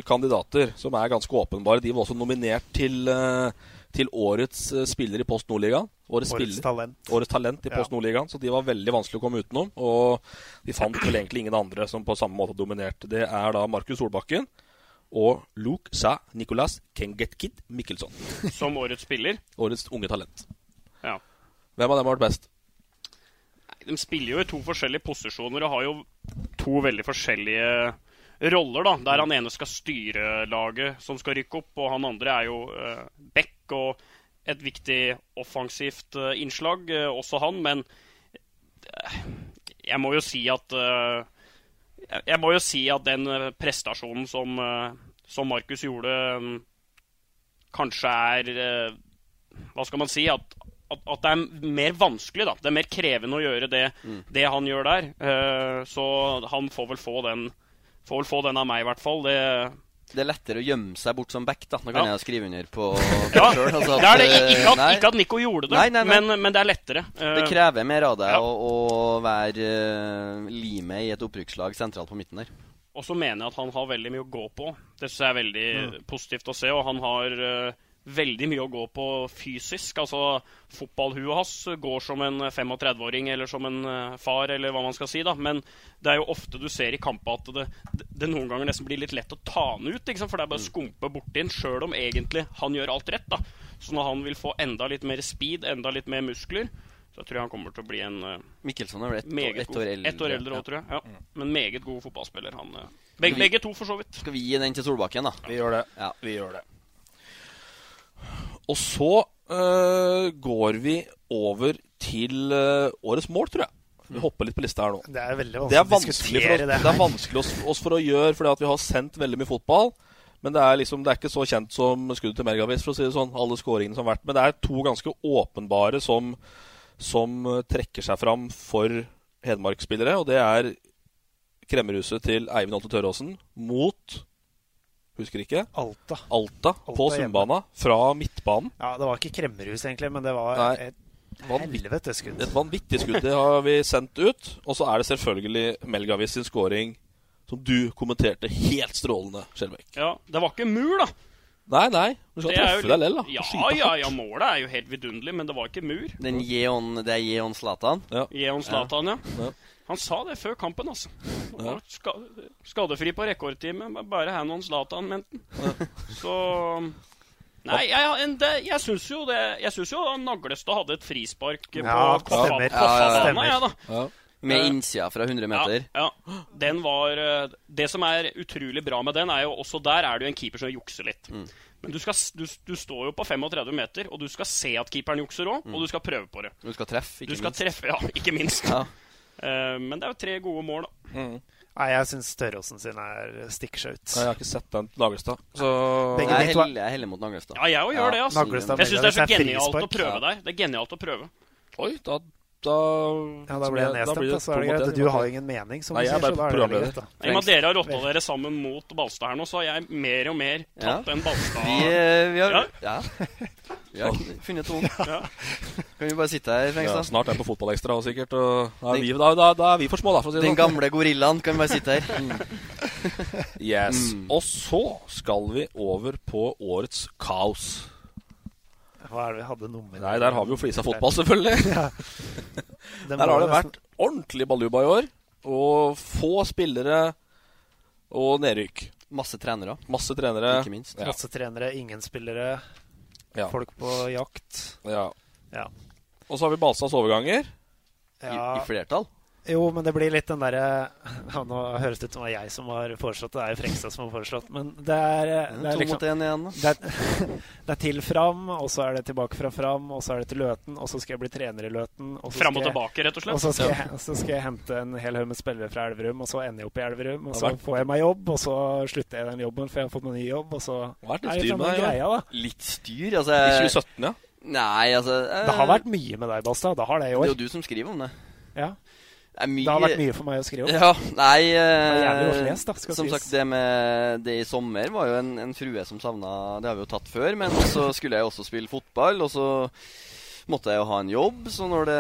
kandidater som er ganske åpenbare. De var også nominert til, eh, til årets eh, spiller i Post Nordligaen. Årets, Årets talent. Årets talent i Post Nordligaen. Så de var veldig vanskelig å komme utenom. Og de fant vel egentlig ingen andre som på samme måte dominerte. Det er da Markus Solbakken og Luke Sa Nicolas Kengetkid Mikkelsson. Som årets spiller. Årets unge talent. Ja. Hvem av dem har vært best? De spiller jo i to forskjellige posisjoner og har jo to veldig forskjellige roller, da. Der han ene skal styre laget som skal rykke opp, og han andre er jo uh, back og et viktig offensivt uh, innslag, uh, også han. Men jeg må jo si at jeg, må jo si at den prestasjonen som, som Markus gjorde, um, kanskje er Hva skal man si? At, at, at det er mer vanskelig, da. Det er mer krevende å gjøre det, Mm. det han gjør der. Så han får vel få den Får vel få den av meg, i hvert fall. Det, Det er lettere å gjemme seg bort som back, da. Nå kan Ja. jeg skrive under på ja, selv, altså det er det. at, Ikke at, ikke at Nico gjorde det, Nei, nei, nei. Men, men det er lettere. Eh, Det krever mer av deg Ja. å, å være uh, limet i et opprykkslag sentralt på midten der. Og så mener jeg at han har veldig mye å gå på. Det synes jeg er veldig Mm. positivt å se. Og han har eh, veldig mye å gå på fysisk. Altså, fotballhuet hans går som en 35-åring eller som en eh, far, eller hva man skal si. da. Men det er jo ofte du ser i kamper at det, det, det noen ganger nesten blir litt lett å ta han ut. Ikke sant? For det er bare å skumpe borti en, sjøl om egentlig han gjør alt rett. da. Så når han vil få enda litt mer speed, enda litt mer muskler, så tror jeg han kommer til å bli en uh, Mikkelsson er vel ett år- et år eldre, Et år eldre ja. også, tror jeg. Ja. Men meget god fotballspiller. Han, eh. begge, vi- begge to, for så vidt. Skal vi gi den til Solbakken, da? Vi gjør det. Ja. Vi gjør det. Og så uh, går vi over til uh, årets mål, tror jeg. Vi hopper litt på lista her nå. Det er veldig Det er vanskelig vanskelig for oss, det det er vanskelig oss, oss for å gjøre, fordi at vi har sendt veldig mye fotball. Men det er liksom, det er ikke så kjent som skuddet til Mergavis, for å si det sånn. Alle skåringene som har vært. Men det er to ganske åpenbare som, som øh, trekker seg fram for Hedmark-spillere. Og det er kremmerhuset til Eivind Holte Tøråsen mot Husker ikke? Alta. Alta på Alta på Sundbana fra midtbanen. Ja, det var ikke kremmerhus, egentlig, men det var Nei. et helvete skudd. Et vanvittig skudd. Det har vi sendt ut. Og så er det selvfølgelig Melgavis sin scoring, som du kommenterte helt strålende, Skjelbæk. Ja, Det var ikke mur, da. Nei, nei. Du skal jo treffe deg lell, da. Ja, ja, ja, målet er jo helt vidunderlig, men det var ikke mur. Den Jeon, det er Jeon Zlatan? Jeon Zlatan, ja. Ja. Han sa det før kampen, altså. Ja. ska skadefri på rekordtime. Bare hand on Zlatan, mente han. Så Nei, jeg, det, jeg syns jo det Jeg syns jo han Naglestad hadde et frispark på Ja, Koffa- stemmer. Ja, ja, jeg, da. Ja. Med Eh, innsida fra 100 meter. Ja, ja. Den var eh, Det som er utrolig bra med den, er jo også der er det jo en keeper som jukser litt. Mm. Men du, skal, du, du står jo på 35 meter, og du skal se at keeperen jukser òg, og du skal prøve på det. Du skal treffe, ikke Du skal minst. treffe, ja, ikke minst. Ja. Eh, men det er jo tre gode mål, da. Nei, jeg syns størrelsen sin er stikkskjøt. Nei, Jeg har ikke sett den til Nagelstad. Så Begge Jeg er heldig jeg er heller mot Naglestad. Ja, jeg òg gjør det. altså. Jeg syns det er så genialt å prøve der. Det er genialt å prøve. Oi, da Da, Ja, da blir jeg nedstemt, da, så er det greit. Du har ingen mening, som Nei, du er sier, så da er det greit, da. I og med at dere har rotta dere sammen mot Balstad her nå, så har jeg mer og mer tatt Ja. en Balstad Vi, eh, vi har Ja. Ja. Vi har funnet to. Ja. Kan vi bare sitte her, ja, snart er vi på Fotballekstra òg, sikkert. Og da, er vi, da, da, da er vi for små, da, for å si Den sånn. gamle gorillaen kan vi bare sitte her. Yes. Mm. Og så skal vi over på årets kaos. Hva er det vi hadde nummer Nei, der har vi jo flisa fotball, selvfølgelig. Ja. Der har det vært ordentlig baluba i år. Og få spillere og nedrykk. Masse trenere. Masse trenere. Ikke minst. Ja. Masse trenere, ingen spillere, Ja. folk på jakt. Ja. Ja. Og så har vi Balstads overganger. Ja. I, I flertall. Jo, men det blir litt den derre ja, Nå høres det ut som det var jeg som har foreslått det. Det er jo Frekstad som har foreslått. Men det er, det er To liksom mot én igjen, det er, det er til Fram, og så er det tilbake fra Fram, og så er det til Løten, og så skal jeg bli trener i Løten. Og så Fram og jeg- tilbake, rett og slett. Og så skal, jeg, så skal jeg hente en hel haug med spillere fra Elverum, og så ender jeg opp i Elverum. Og så får jeg meg jobb, og så slutter jeg den jobben, for jeg har fått meg ny jobb, og så vært litt er det styr med deg, greia, da. Litt styr, altså. I 2017, ja. Nei, altså eh, Det har vært mye med deg, Basta. Det har det i år. Det er jo du som skriver om det. Ja. Det, er mye, Det har vært mye for meg å skrive om. Ja, nei Det eh, jævlig lest, da, Som sies. sagt, det med det i sommer var jo en, en frue som savna Det har vi jo tatt før, men så skulle jeg også spille fotball, og så måtte jeg jo ha en jobb. Så når, det,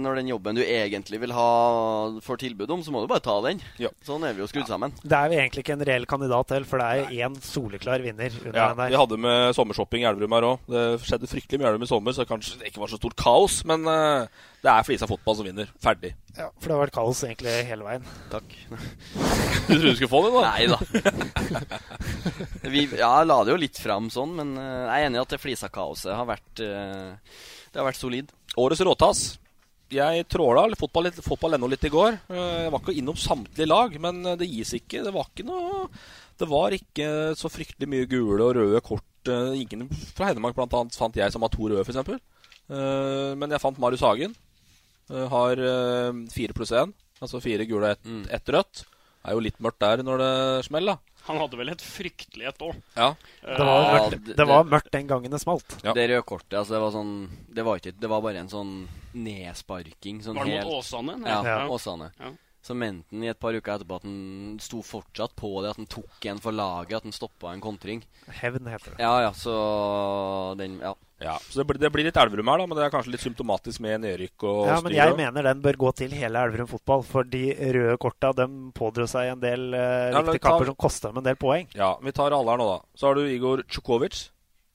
når den jobben du egentlig vil ha, får tilbud om, så må du bare ta den. Sånn er vi jo skrudd sammen. Det er jo egentlig ikke en reell kandidat til, for det er én soleklar vinner under Ja, den der. vi hadde med sommershopping i Elverum her òg. Det skjedde fryktelig mye i Elverum i sommer, så kanskje det ikke var så stort kaos. Men eh, det er Flisa fotball som vinner. Ferdig. Ja, for det har vært kaos egentlig hele veien. Takk. Du trodde du skulle få det, da? Nei da. Vi ja, la det jo litt fram sånn, men eh, jeg er enig i at det Flisa-kaoset har vært eh, Det har vært solid. Årets råtass. Jeg tråla fotball, litt, fotball ennå litt i går. Eh, Jeg var ikke innom samtlige lag, men det gis ikke. Det var ikke noe Det var ikke så fryktelig mye gule og røde kort. Ingen fra Hedmark blant annet fant jeg som har to røde, f.eks. Men jeg fant Marius Hagen. Eh, Har eh, fire pluss én. Altså fire gule og ett ett rødt. Det er jo litt mørkt der når det smeller, da. Han hadde vel et fryktelig et òg. Ja. Det var, mørkt, det var mørkt den gangen det smalt. Ja. Det røde kortet, altså det var sånn Det var ikke Det var bare en sånn nedsparking. Sånn Var det mot Åsane? Nei. Ja, Ja. Åsane. Ja. Så mente han i et par uker etterpå at han sto fortsatt på det, at han tok en for laget, at han stoppa en kontring. Hevn heter det. Ja, ja, så den Ja. Ja, så det blir, det blir litt Elverum her, da, men det er kanskje litt symptomatisk med nedrykk og Ja, men jeg mener den bør gå til hele Elverum fotball. For de røde korta dem pådro seg en del uh, Ja, viktige ta- kamper som kosta dem en del poeng. Ja, vi tar alle her nå, da. Så har du Igor Tsjukovic.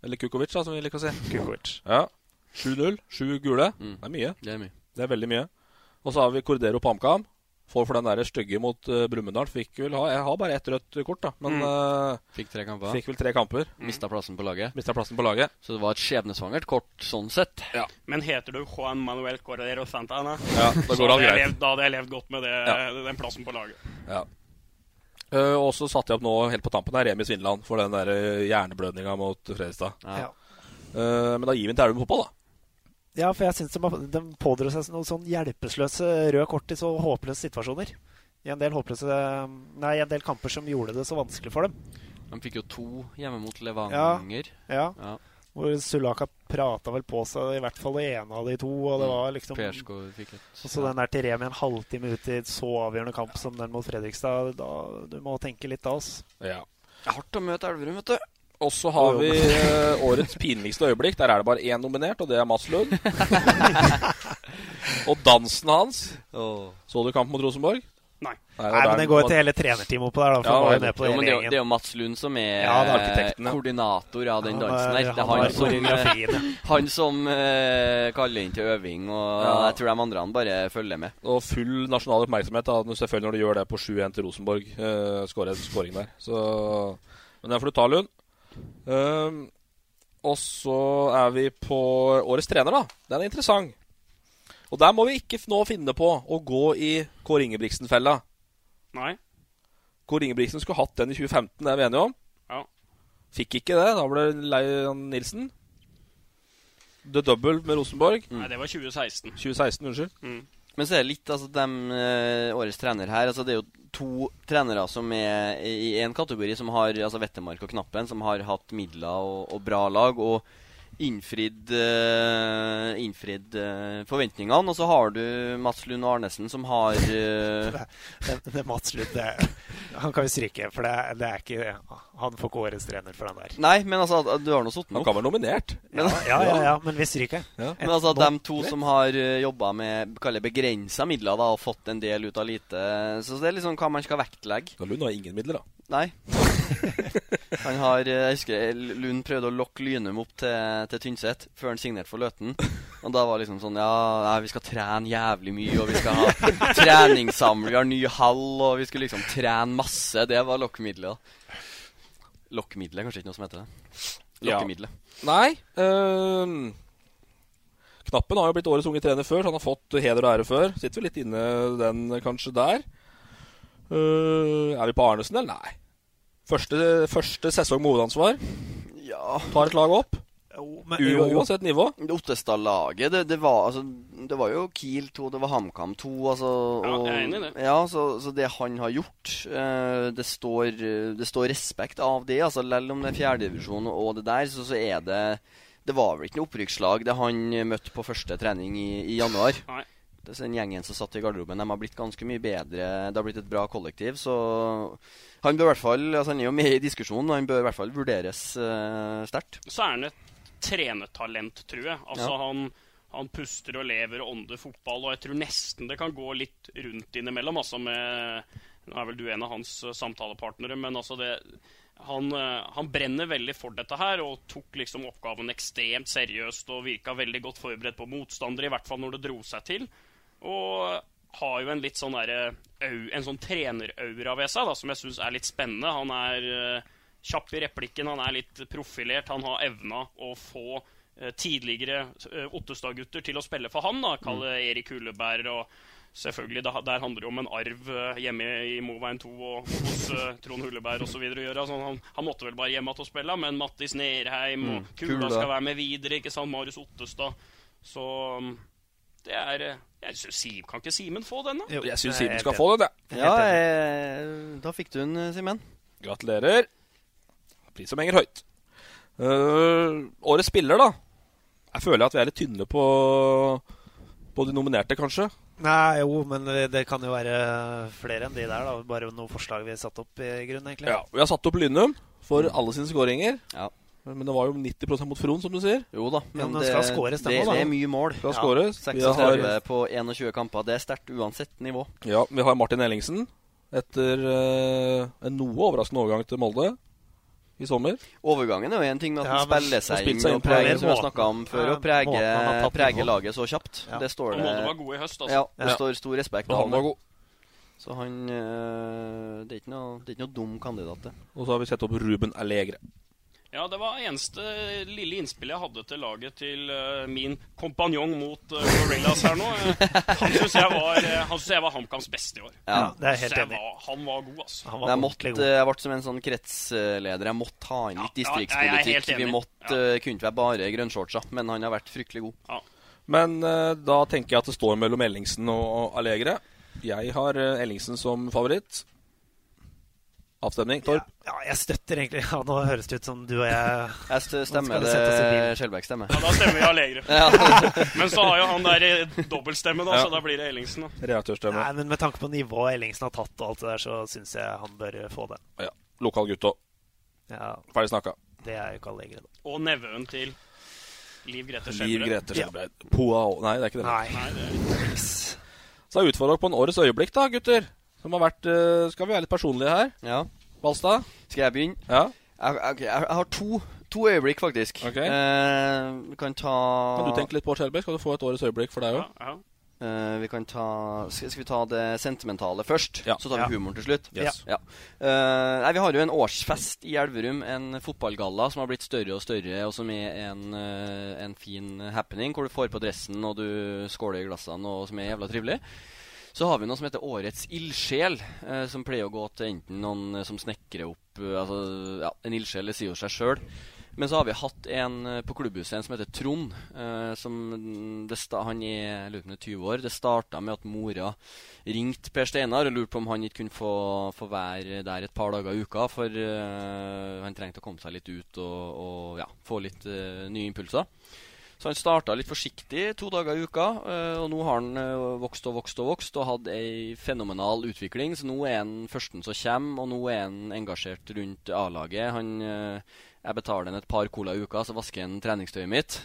Eller Kukovic, da, som vi liker å si. Kukovic. Ja. 7-0. Sju gule. Det er mye. Det er mye. Det er veldig mye. Og så har vi Cordero Pamkam. Får for den der stygge mot uh, Brumunddal. Fikk vel ha Jeg har bare ett rødt kort, da. Men Mm. uh, Fikk tre kamper. fikk vel tre kamper. Mista plassen på laget. Mista plassen på laget. Så det var et skjebnesvangert kort sånn sett. Ja. Men heter du Juan Manuel Corredero Santana, Ja, da går hadde levd, da hadde jeg levd godt med det, Ja. den plassen på laget. Ja. Uh, og så satte jeg opp nå helt på tampen her Remi Svindland for den der hjerneblødninga mot Fredrikstad. Ja. Uh, men da gir vi den til Elverum fotball, da. Ja, for jeg syns de, de pådro seg noen sånn hjelpeløse røde kort i så håpløse situasjoner. I en del håpløse Nei, en del kamper som gjorde det så vanskelig for dem. De fikk jo to hjemme mot Levanger. Ja. Ja. Hvor Sulaka prata vel på seg i hvert fall det ene av de to. Og det var liksom et Og så den der til Remi en halvtime ut i et så avgjørende kamp som den mot Fredrikstad. Da, du må tenke litt da, altså. Ja. Det er hardt å møte Elverum, vet du. Og så har vi eh, årets pinligste øyeblikk. Der er det bare én nominert, og det er Mats Lund. og dansen hans. Så du kamp mot Rosenborg? Nei. Nei, men det går jo til hele trenerteamet oppå der, da. For han var jo ned på Jo, men det, er jo- det er jo Mats Lund som er Ja, det er eh, arkitekten, ja. koordinator av den dansen er- der. Det er han som, koreografien, eh, han som eh, kaller inn til øving, og Ja. jeg tror de andre han bare følger med. Og full nasjonal oppmerksomhet, da, når- selvfølgelig når du gjør det på 7-1 til Rosenborg. Uh, Skårer skåring der. Så, men den får du ta, Lund. Ehm, og så er vi på årets trener, da. Den er interessant. Og der må vi ikke nå finne på å gå i Kåre Ingebrigtsen-fella. Nei. Kåre Ingebrigtsen skulle hatt den i 2015, det er vi enige om. Ja. Fikk ikke det. Da ble det Leian Nilsen. The double med Rosenborg. Nei, det var 2016. 2016, unnskyld. Mm. Men så er det litt altså, dem, eh, årets trener her altså, Det er jo to trenere som er i én kategori, som har altså Vettemark og Knappen, som har hatt midler og, og bra lag. Og innfridd, uh, innfridd uh, forventningene. Og så har du Mats Lund Arnesen, som har uh... Det, det Mats Lund, det, han kan vi stryke, for det, det er ikke Han får ikke årets trener for den der. Nei, men altså, du har nå satt den Han kan være nominert. Men, Ja, ja, ja, ja, men vi stryker. Ja. Men altså, de to som har jobba med begrensa midler da, og fått en del ut av lite Så det er liksom hva man skal vektlegge. Da Lund har ingen midler, da. Nei. Han har, eh, jeg husker Lund prøvde å lokke Lynum opp til, til Tynset før han signerte for Løten. Og da var det liksom sånn Ja, vi skal trene jævlig mye, og vi skal ha treningssamling, vi har ny hall, og vi skulle liksom trene masse. Det var lokkemiddelet. Lokkemiddelet, kanskje ikke noe som heter det. Ja. Nei. Um Knappen har jo blitt årets unge trener før, så han har fått heder og ære før. Sitter vel litt inne den kanskje der. Uh, er vi på Arnesen, eller? Nei. Første, første sesong med hovedansvar. Ja. Tar et lag opp. men- U uansett nivå. Ottestad-laget, det, det, var, altså, det var jo Kiel 2, det var HamKam 2. Altså, Ja, og- jeg er enig i det. Ja, så, så det han har gjort eh, det, står, det står respekt av det. Altså, Selv om det er fjerdedivisjon og det der, så, så er det Det var vel ikke noe opprykkslag det han møtte på første trening i, i januar. Nei. Den gjengen som satt i garderoben, de har blitt ganske mye bedre. Det har blitt et bra kollektiv. Så han bør i hvert fall Altså han er jo med i diskusjonen, og han bør i hvert fall vurderes uh, sterkt. Så er han et trenertalent, tror jeg. Altså Ja. han, han puster og lever og ånder fotball, og jeg tror nesten det kan gå litt rundt innimellom. Altså med Nå er vel du en av hans eh, samtalepartnere, men altså det han, eh, han brenner veldig for dette her og tok liksom oppgaven ekstremt seriøst og virka veldig godt forberedt på motstandere, i hvert fall når det dro seg til. Og har jo en litt sånn derre En sånn treneraura ved seg da, som jeg syns er litt spennende. Han er eh, kjapp i replikken, han er litt profilert. Han har evna å få eh, tidligere uh, Ottestad-gutter til å spille for han. da, Kalle Erik Hulleberg og Selvfølgelig, Der handler det om en arv eh, hjemme i Moveien 2 og hos eh, Trond Hulleberg osv. å. Altså, han, han måtte vel bare hjem igjen og spille, men Mattis Nerheim og Mm, Kula skal være med videre. ikke sant, Marius Ottestad. Så um, det er eh, Jeg synes Kan ikke Simen få den, da? Jeg syns Simen skal få den, jeg. Ja, jeg, da fikk du den, Simen. Gratulerer. Pris som henger høyt. Uh, årets spiller, da. Jeg føler at vi er litt tynne på, på de nominerte, kanskje. Nei, jo, men det, det kan jo være flere enn de der. da Bare noen forslag vi har satt opp, i grunnen, egentlig. Ja, Vi har satt opp Lynum for alle sine skåringer. Ja. Men det var jo 90% mot Fron, som du sier. Jo da, Ja, men men det, skal skåres, det det, det er mye mål. Skal skåres. 36 har- på 21 kamper. Det er sterkt uansett nivå. Ja, Vi har Martin Ellingsen etter uh, en noe overraskende overgang til Molde i sommer. Overgangen er jo en ting med at Ja, han men- spiller og seg inn seg og preger, som vi har snakka om før, Ja, og preger, preger laget så kjapt. Ja. Det står det Molde var god i høst, altså. Ja, det Ja. står stor respekt av ham. Så han øh, det, er ikke noe, det er ikke noe dum kandidat, det. Og så har vi sett opp Ruben Allegre. Ja, det var eneste lille innspillet jeg hadde til laget til uh, min kompanjong mot uh, Gorillas her nå. Eh, han syns jeg var, uh, var HamKams beste i år. Ja. det er helt enig var, han var god, altså. Han var jeg, måtte, god. jeg ble som en sånn kretsleder. Jeg måtte ha inn litt Ja, ja, distriktspolitikk. Vi måtte, øh, kunne ikke være bare grønnshortsa, men han har vært fryktelig god. Men uh, da tenker jeg at det står mellom Ellingsen og Allegre. Jeg har Ellingsen som favoritt. Avstemning. Torp? Ja, jeg støtter egentlig Ja, Nå høres det ut som du og jeg Jeg stemmer det? Skjelbæk stemmer. Ja, da stemmer vi Allegre. Ja. Men så har jo han der eh, dobbeltstemme, da, Ja. så da blir det Ellingsen. da. Reaktørstemme. Nei, men Med tanke på nivået Ellingsen har tatt, og alt det der, så syns jeg han bør få det. Ja. Lokal gutt òg. Ja, Ferdig snakka. Det er jo ikke Allegre, da. Og nevøen til Liv Grete Liv Skjelbred. Grete Skjelbreid. Poao Nei, det er ikke det. Nei. Nei, det er Så utfordrer dere på en årets øyeblikk, da, gutter. Som har vært eh, Skal vi være litt personlige her? Ja. Balstad? Skal jeg begynne? Ja. Jeg, jeg, jeg har to, to øyeblikk, faktisk. Ok. Eh, vi kan ta Kan du tenke litt på Skjelbreid? Skal du få et årets øyeblikk for deg ja, òg? ja. Eh, vi kan ta skal, skal vi ta det sentimentale først? Ja. Så tar vi Ja. humoren til slutt? Yes. Ja. Eh, nei, vi har jo en årsfest i Elverum. En fotballgalla som har blitt større og større, og som er en, eh, en fin happening, hvor du får på dressen og du skåler i glassene, og som er jævla trivelig. Så har vi noe som heter Årets ildsjel, eh, som pleier å gå til enten noen eh, som snekrer opp eh, altså, ja, En ildsjel det sier jo seg sjøl. Men så har vi hatt en eh, på klubbhuset en som heter Trond. Eh, som sta han er jeg lurer på om det er 20 år. Det starta med at mora ringte Per Steinar og lurte på om han ikke kunne få, få være der et par dager i uka. For han trengte å komme seg litt ut og, og ja, få litt nye impulser. Så han starta litt forsiktig to dager i uka, eh, og nå har han eh, vokst og vokst og vokst og hatt ei fenomenal utvikling. Så nå er han førsten som kommer, og nå er han engasjert rundt A-laget. Han eh, Jeg betaler han et par cola i uka, så vasker han treningstøyet mitt.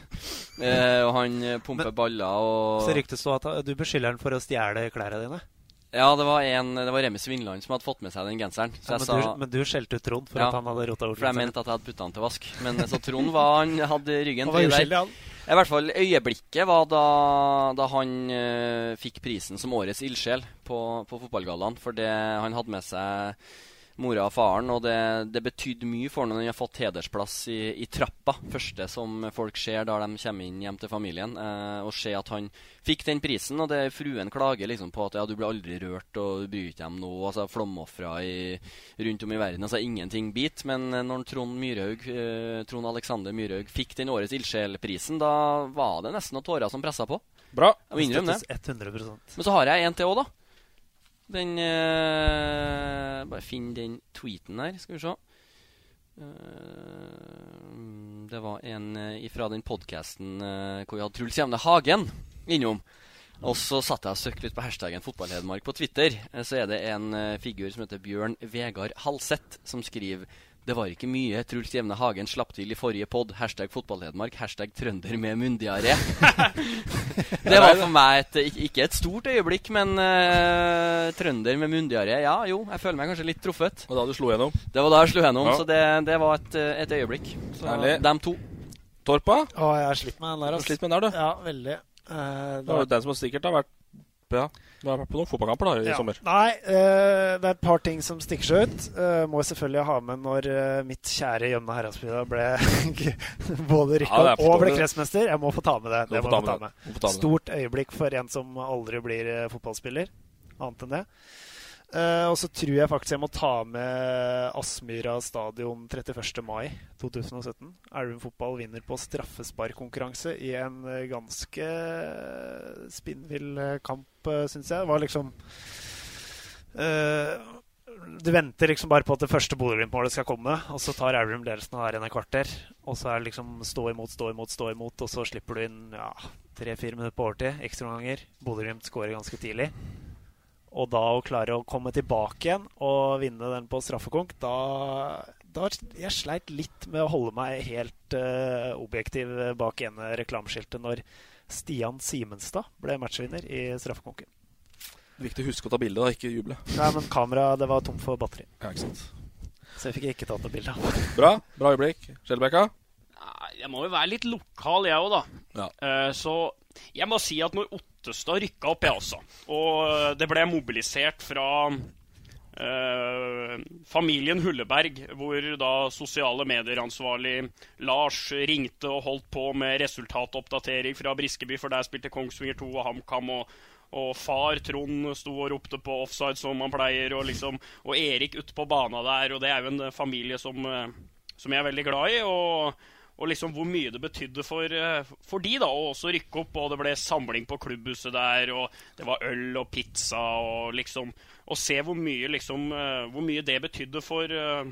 Eh, og han pumper pumper baller og Så ryktes det at du beskylder han for å stjele klærne dine. Ja, det var, en, det var Remi Svinland som hadde fått med seg den genseren. Så Ja, jeg men, sa du, men du skjelte ut Trond for Ja, at han hadde rota bort For jeg mente at jeg hadde putta den til vask. Men så Trond var, han hadde ryggen til var fri der. uskyldig, han. I hvert fall øyeblikket var da, da han uh, fikk prisen som årets ildsjel på, på fotballgallaen. For det, han hadde med seg mora og faren. Og det, det betydde mye for ham når han har fått hedersplass i, i, trappa. Første som folk ser da de kommer inn hjem til familien. Eh, og se at han fikk den prisen. Og det fruen klager liksom på at ja, du blir aldri rørt og du bryr deg om noe. Altså Flomofre rundt om i verden. Altså ingenting bit. Men eh, når Trond Myrhaug, eh, Trond Alexander Myrhaug fikk den årets ildsjelprisen, da var det nesten noen tårer som pressa på. Bra. Jeg må det. 100%. Men så har jeg en til òg, da. Den uh, Bare finn den tweeten her, skal vi se. Uh, det var en uh, fra den podkasten hvor vi hadde Truls Jevne Hagen innom. Og så satt jeg og søkte litt på hashtaggen Fotballhedmark på Twitter. Så er det en figur som heter Bjørn Vegard Halseth, som skriver det var ikke mye Truls Jevne Hagen slapp til i forrige pod. Hashtag fotballhedmark. Hashtag trønder med munndiaré. det var for meg et, ikke et stort øyeblikk, men uh, trønder med munndiaré. Ja, jo, jeg føler meg kanskje litt truffet. Og da du slo gjennom? Det var da jeg slo gjennom, ja. så det, det, var et, et øyeblikk. Så Herlig. dem to. Torpa? Å, jeg har slitt med den der. Altså. Slitt med den der, du? Ja, veldig. Uh, det var den som sikkert har vært ja. Du har vært på noen fotballkamper da, i ja. sommer? Nei, uh, det er et par ting som stikker seg ut. Uh, må jeg selvfølgelig ha med når uh, mitt kjære Jønne Heradsbygda ble både rykka ja, og ble kretsmester. Jeg må få ta med det. det må ta med. Ta med. Stort øyeblikk for en som aldri blir fotballspiller. Annet enn det. Uh, og så tror jeg faktisk jeg må ta med Aspmyra stadion 31. mai 2017. Elverum fotball vinner på straffesparkkonkurranse i en uh, ganske uh, spinnvill kamp, uh, syns jeg. Det var liksom Du venter liksom bare på at det første Bodø-Glimt-målet skal komme, og så tar Elverum ledelsen her er igjen et kvarter. Og så er det liksom stå imot, stå imot, stå imot, og så slipper du inn ja, tre-fire minutter på overtid. Ekstraomganger. Bodø-Glimt skårer ganske tidlig. Og da å klare å komme tilbake igjen og vinne den på straffekonk, da, da Jeg sleit litt med å holde meg helt uh, objektiv bak ene reklameskiltet når Stian Simenstad ble matchvinner i straffekonken. Viktig å huske å ta bilde, da, ikke juble. Nei, men kameraet det var tomt for batteri. Ja, ikke sant. Så jeg fikk ikke tatt noe bilde. Bra. Bra øyeblikk. Skjellbekka? Jeg må jo være litt lokal, jeg òg, da. Ja. Uh, så jeg må si at når Ottestad rykka opp, jeg også, og eh, det ble mobilisert fra eh, familien Hulleberg, hvor da sosiale medier-ansvarlig Lars ringte og holdt på med resultatoppdatering fra Briskeby, for der spilte Kongsvinger 2 og HamKam. og og far Trond sto og ropte på offside som han pleier, og, liksom, og Erik ute på bana der. Og det er jo en familie som, som jeg er veldig glad i. og og liksom hvor mye det betydde for, eh, for de da, og også rykke opp. Og det ble samling på klubbhuset der, og det var øl og pizza og liksom Å se hvor mye, liksom, eh, hvor mye det betydde for, eh,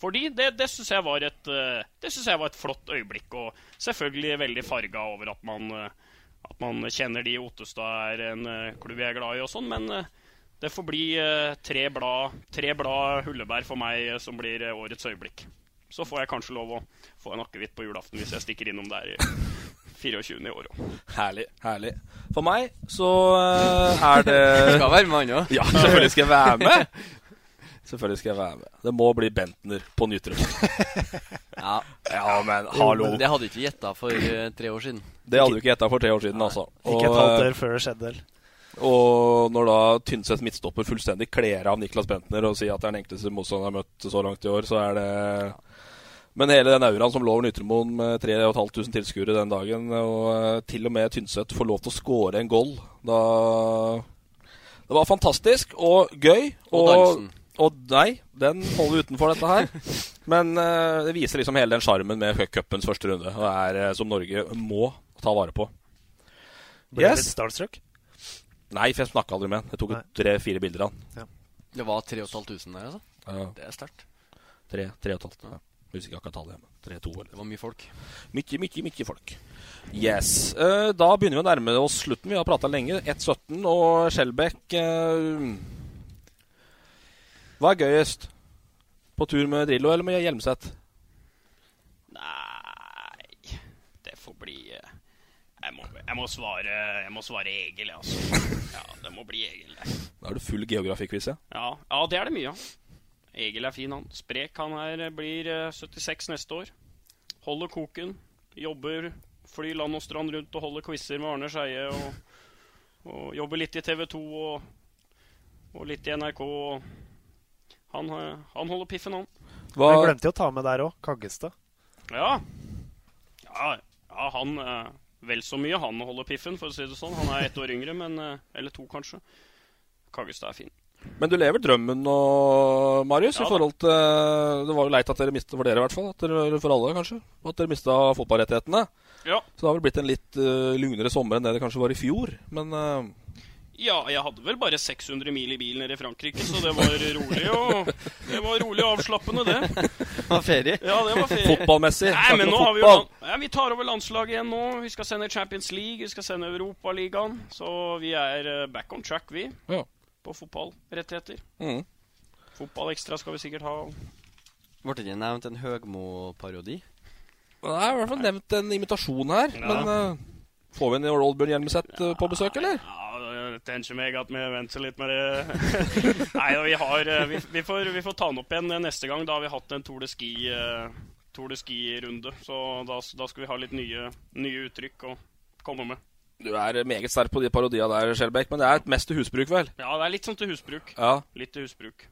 for de, det, det syns jeg, jeg, var et flott øyeblikk. Og selvfølgelig veldig farga over at man, at man kjenner de i Ottestad er en klubb jeg er glad i og sånn, men det får bli tre blad, tre blad Hullebær for meg som blir årets øyeblikk. Så får jeg kanskje lov å få en akevitt på julaften hvis jeg stikker innom der i 24. i år òg. Herlig. herlig. For meg så uh, er det Du skal være med, han òg. Ja, selvfølgelig skal jeg være med. Selvfølgelig skal jeg være med. Det må bli Bentner på Nytrum. ja. ja, men hallo. Det hadde du ikke gjetta for uh, tre år siden. Det hadde du ikke gjetta for tre år siden, altså. Og, ikke et halvt år før det skjedde. Og når da Tynset midtstopper fullstendig kler av Niklas Bentner og sier at det er den enkleste motstanderen jeg har møtt så langt i år, så er det men hele den auraen som lå over Nytremoen med 3500 tilskuere den dagen, og uh, til og med Tynset får lov til å skåre en goal da Det var fantastisk og gøy. Og, og dansen. Og nei, den holder vi utenfor dette her. Men uh, det viser liksom hele den sjarmen med cupens første runde, og er uh, som Norge må ta vare på. Ble yes. litt starstruck? Nei, for jeg snakka aldri med han. Jeg tok tre-fire bilder av han. Ja. Det var 3500 der, altså? Ja. Det er sterkt. Tre, tre og et halvt. Ja. Jeg husker ikke akkurat tallet. Tre-to. Det var mye folk. Mye, mye, mye folk. Yes. Uh, da begynner vi å nærme oss slutten. Vi har prata lenge. 1,17 og Skjelbæk uh, Hva er gøyest? På tur med Drillo eller med Hjelmseth? Nei Det får bli uh, jeg, må, jeg, må svare, jeg må svare Egil, altså. Ja, det må bli Egil. Da er du full geografikquiz, ja. ja. Ja, det er det mye av. Egil er fin, han. Sprek han her blir 76 eh, neste år. Holder koken. Jobber, flyr land og strand rundt og holder quizer med Arne Skeie. Og, og, jobber litt i TV 2 og, og litt i NRK. Og Han, han holder piffen, han. Jeg glemte jo å ta med der òg. Kaggestad. Ja. ja. Ja, han eh, Vel så mye han holder piffen, for å si det sånn. Han er ett år yngre, men eh, Eller to, kanskje. Kaggestad er fin. Men du lever drømmen nå, Marius, Ja i forhold til Det var jo leit at dere mistet for dere, i hvert fall. At dere, for alle, kanskje. At dere mista fotballrettighetene. Ja. Så det har vel blitt en litt uh, lugnere sommer enn det det kanskje var i fjor. Men eh, Ja, jeg hadde vel bare 600 mil i bil nede i Frankrike, så det var rolig og Det var rolig og avslappende, det. Det var ferie. Ja, det var ferie. Fotballmessig. Nei, men nå har vi jo ja, Vi tar over landslaget igjen nå. Vi skal sende Champions League, vi skal sende Europaligaen. Så vi er eh, back on track, vi. Ja. På fotballrettigheter. Mm. Fotball ekstra skal vi sikkert ha. Ble det nevnt en Høgmo-parodi? Det er i hvert fall nevnt en imitasjon her. Ja. Men uh, får vi en Oldbjørn Hjelmeset eh, på besøk, eller? Ja, tenker meg at vi venter litt med det. Nei, vi har eh, vi, vi, får, vi får ta den opp igjen eh, neste gang. Da har vi hatt en Tour de Ski eh, Tour de Ski-runde. Så da, da skal vi ha litt nye, nye uttrykk å komme med. Du er meget sterk på de parodiene der, Skjelbæk, men det er mest til husbruk, vel? Ja, det er litt sånn til husbruk. Ja. Litt til husbruk.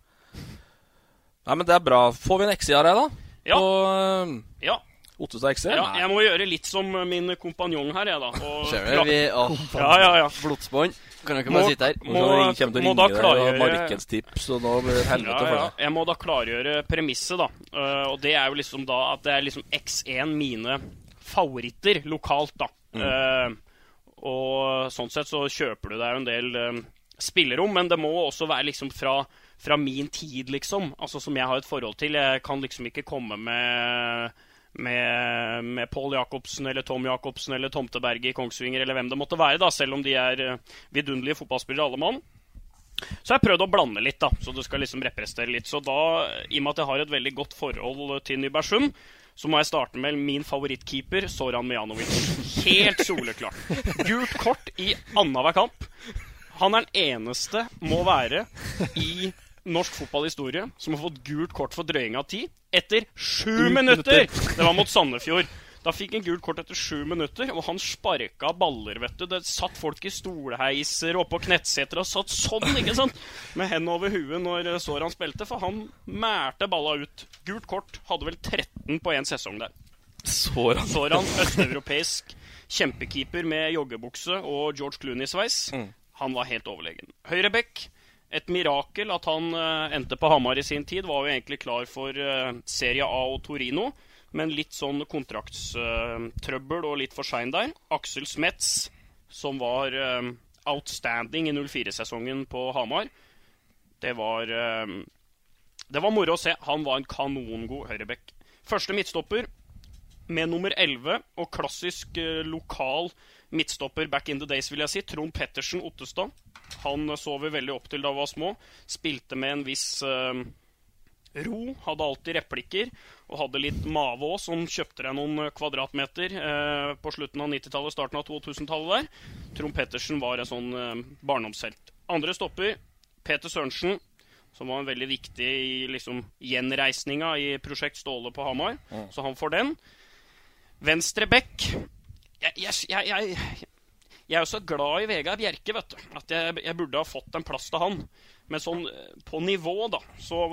Nei, men det er bra. Får vi en XI av deg, da? Ja. På uh, Ja. Ottestad XI? Ja, jeg må gjøre litt som min kompanjong her, jeg, da. og Ser du? Vi, å, Ja, ja, ja. Blodsbånd. Kan dere ikke Må- sitte her? Må, må, må da klargjøre- markedstips, og nå blir det helvete Ja, ja. Jeg må da klargjøre premisset, da. Uh, og det er jo liksom da at det er liksom X1 mine favoritter lokalt, da. Mm. Uh, og sånn sett så kjøper du deg jo en del eh, spillerom, men det må også være liksom fra, fra min tid, liksom. Altså som jeg har et forhold til. Jeg kan liksom ikke komme med med, med Pål Jacobsen eller Tom Jacobsen eller Tomteberget i Kongsvinger eller hvem det måtte være, da, selv om de er eh, vidunderlige fotballspillere alle mann. Så jeg har prøvd å blande litt, da, så det skal liksom representere litt. Så da, i og med at jeg har et veldig godt forhold til Nybergsund, så må jeg starte med min favorittkeeper, Soran Mijanovic. Helt soleklart. Gult kort i annenhver kamp. Han er den eneste, må være, i norsk fotballhistorie som har fått gult kort for drøying av tid etter sju minutter! Det var mot Sandefjord. Da fikk han gult kort etter sju minutter, og han sparka baller, vet du. Det satt folk i stolheiser og på knettseter og satt sånn, ikke sant? Med hendene over huet når eh, Soran spilte, for han mærte balla ut. Gult kort hadde vel 13 på én sesong der. Soran. Soran, østeuropeisk kjempekeeper med joggebukse og George Clooney-sveis. Han var helt overlegen. Høyrebekk. Et mirakel at han eh, endte på Hamar i sin tid. Var jo egentlig klar for eh, Serie A og Torino, men litt sånn kontraktstrøbbel og litt for sein der. Aksel Smets, som var eh, outstanding i 04-sesongen på Hamar. Det var eh, Det var moro å se. Han var en kanongod høyrebekk. Første midtstopper med nummer 11 og klassisk eh, lokal midtstopper back in the days, vil jeg si. Trond Pettersen Ottestad. Han eh, så vi veldig opp til da vi var små. Spilte med en viss eh, ro, hadde alltid replikker og hadde litt mave òg, som kjøpte deg noen eh, kvadratmeter eh, på slutten av 90-tallet, starten av 2000-tallet der. Trond Pettersen var en sånn eh, barndomshelt. Andre stopper Peter Sørensen, som var en veldig viktig i liksom, gjenreisninga i Prosjekt Ståle på Hamar. Så han får den. Venstre bekk jeg, jeg, jeg, jeg, er jo så glad i Vegard Bjerke, vet du, at jeg, burde ha fått en plass til han. Men sånn eh, på nivå, da, så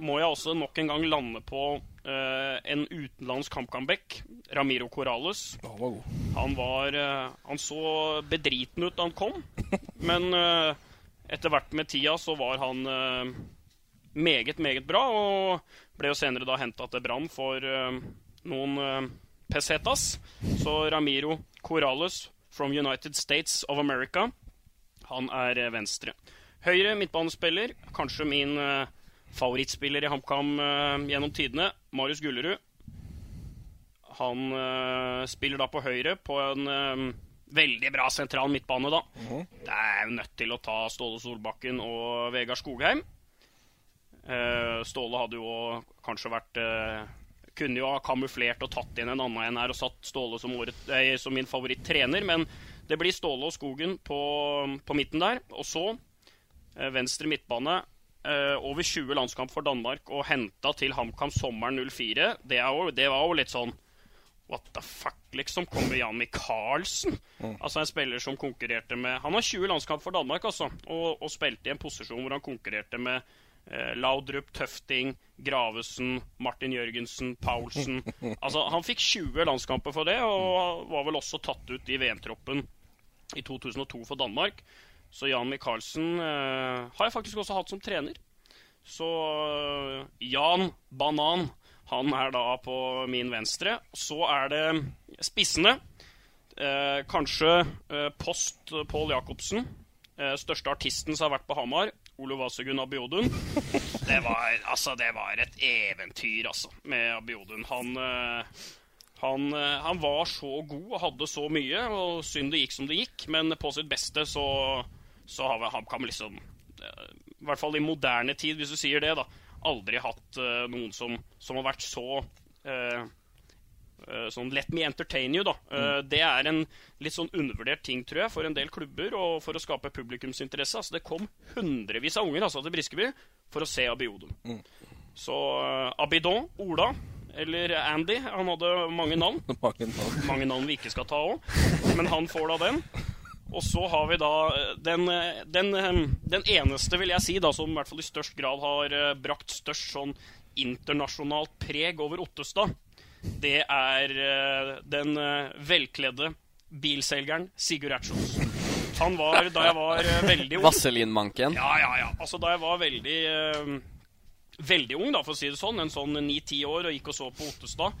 må jeg også nok en gang lande på uh, en utenlandsk kampcomeback. Ramiro Corales. Han var god. Han var Han så bedriten ut da han kom, men uh, etter hvert med tida så var han meget, meget bra, og ble jo senere da henta til Brann for noen pesetas. Så Ramiro Corrales from United States of America, han er eh, venstre. Høyre midtbanespiller, kanskje min eh, favorittspiller i HamKam eh, gjennom tidene, Marius Gullerud. Han spiller da på høyre på en veldig bra sentral midtbane, da. Det er jo nødt til å ta Ståle Solbakken og Vegard Skogheim. Ståle hadde jo kanskje vært Kunne jo ha kamuflert og tatt inn en annen en her og satt Ståle som, året, eh, som min favorittrener, men det blir Ståle og Skogen på, på midten der. Og så eh, venstre midtbane. Eh, over 20 landskamp for Danmark og henta til HamKam sommeren 04. Det, jo, det var jo litt sånn What the fuck, liksom? Kommer Jan Michaelsen? Altså En spiller som konkurrerte med Han har 20 landskamp for Danmark, altså. Og, og spilte i en posisjon hvor han konkurrerte med Laudrup, Tøfting, Gravesen, Martin Jørgensen, Paulsen Altså, Han fikk 20 landskamper for det, og var vel også tatt ut i VM-troppen i 2002 for Danmark. Så Jan Michaelsen eh, har jeg faktisk også hatt som trener. Så eh, Jan Banan, han er da på min venstre. Så er det spissene. Eh, kanskje eh, post Pål Jacobsen. Eh, største artisten som har vært på Hamar. Olo Vasegun Abiodun. Det var, altså, det var et eventyr, altså, med Abiodun. Han, eh, han, eh, han var så god og hadde så mye, og synd det gikk som det gikk. Men på sitt beste så, så har vi- han kan liksom eh, I hvert fall i moderne tid, hvis du sier det, da. Aldri hatt noen som, som har vært så eh, sånn Let me entertain you, da. Mm. det er en litt sånn undervurdert ting, tror jeg, for en del klubber og for å skape publikumsinteresse. Altså, det kom hundrevis av unger altså, til Briskeby for å se Abiodun. Så eh, Abidon, Ola eller Andy, han hadde mange navn. Mange navn. Mange navn vi ikke skal ta òg, men han får da den. Og så har vi da eh, den, eh, den, eh, den eneste, vil jeg si, da, som i hvert fall i størst grad har eh, brakt størst sånn internasjonalt preg over Ottestad. Det er eh, den eh, velkledde bilselgeren Sigurd Ertsjos. Han var, da jeg var eh, veldig ung Vaselinmanken. Ja, ja, ja. Altså, da jeg var veldig Veldig ung, da, for å si det sånn, en sånn ni-ti år, og gikk og så på Ottestad.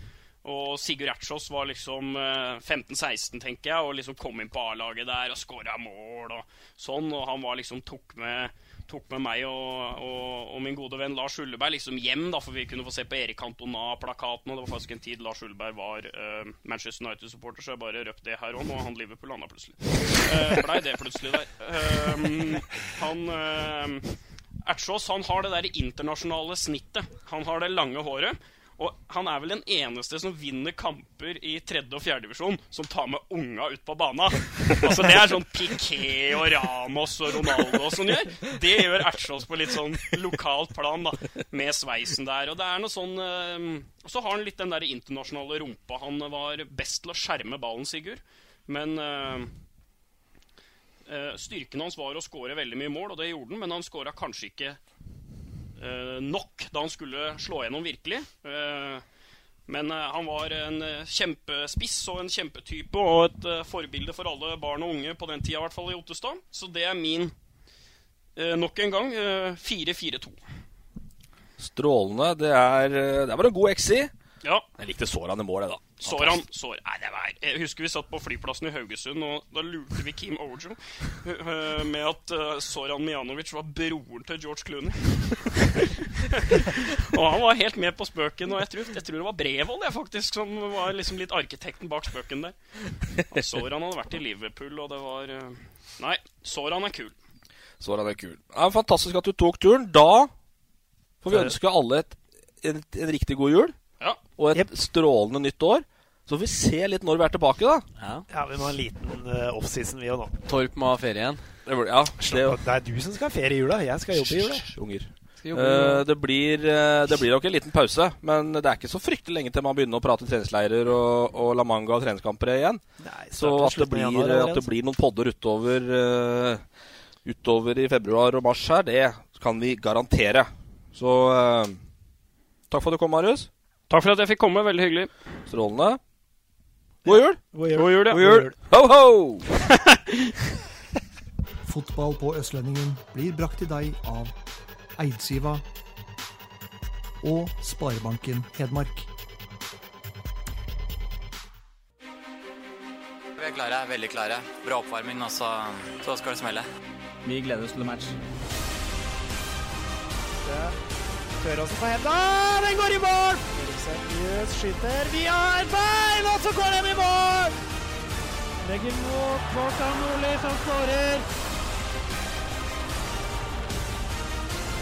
Og Sigurd Ertsjås var liksom eh, 15-16, tenker jeg, og liksom kom inn på A-laget der og skåra mål og sånn. Og han var liksom tok med, tok med meg og, og, og min gode venn Lars Ulleberg liksom hjem, da, for vi kunne få se på Erik Cantona-plakaten. Og det var faktisk en tid Lars Ulleberg var uh, Manchester United-supporter, så jeg bare røp det her òg. Nå han Liverpool landa plutselig. Uh, Blei det plutselig der. Uh, han uh, Ertsås han har det der internasjonale snittet. Han har det lange håret. Og han er vel den eneste som vinner kamper i tredje- og fjerdedivisjon som tar med unga ut på bana. Altså Det er sånn Piqué og Ramos og Ronaldo og sånn gjør. Det gjør Ertsjås på litt sånn lokalt plan, da, med sveisen der. Og det er noe sånn øh, så har han litt den der internasjonale rumpa. Han var best til å skjerme ballen, Sigurd. Men øh, styrken hans var å skåre veldig mye mål, og det gjorde han, men han skåra kanskje ikke nok da han skulle slå gjennom virkelig. Eh, men eh, han var en eh, kjempespiss og en kjempetype og et eh, forbilde for alle barn og unge på den tida, i hvert fall i Ottestad. Så det er min, eh, nok en gang, eh, 4-4-2. Strålende. Det er eh, Det var en god XI. Ja. Jeg likte sårene i mål, jeg, han? Sår, nei, det var, Jeg husker vi satt på flyplassen i Haugesund, og da lurte vi Kim Ojo øh, med at øh, Soran Mijanovic var broren til George Clooney. og han var helt med på spøken, og jeg tror, jeg tror det var Brevold jeg faktisk som var liksom litt arkitekten bak spøken der. Og Soran hadde vært i Liverpool, og det var Nei, Soran er kul. Soran er kul. Det er fantastisk at du tok turen. Da får vi ønske alle et, en, en riktig god jul. Ja. Og et strålende nytt år. Så får vi se litt når vi er tilbake, da. Ja, vi må ha en liten uh, offseason, vi òg nå. Torp må ha ferie igjen. Det, blir- ja, det, Det er du som skal ha ferie i jula. Jeg skal jobbe i jula. Unger. Eh, det, blir, uh, det blir nok en liten pause, men det er ikke så fryktelig lenge til man begynner å prate treningsleirer og, og La Manga og treningskamper igjen. så at det, blir, januar at det blir noen podder utover, uh, utover i februar og mars her, det kan vi garantere. Så takk for at du kom, Marius. Takk for at jeg fikk komme. Veldig hyggelig. Strålende. God jul! God jul. God jul, ja. God jul. Ho, ho! Fotball på Østlendingen blir brakt til deg av Eidsiva og Sparebanken Hedmark. Vi er klare, veldig klare. Bra oppvarming, og så, så skal det smelle. Vi gleder oss til match. Tør også på henda. Den går i mål! Seriøs skyter via et bein, og så går den i mål! Legger mot Kvartan Nordli, som skårer.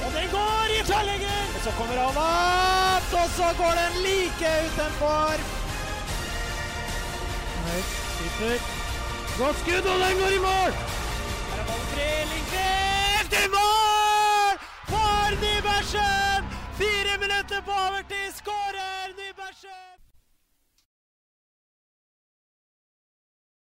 Og den går i tverrlegger! Og så kommer han opp, og så går den like utenfor. Høyt, skyter. Godt skudd, og den går i mål! Her er ballen fri, Lindqvist i mål! For Nybergsen! Fire minutter på overtid skårer Nybergsen!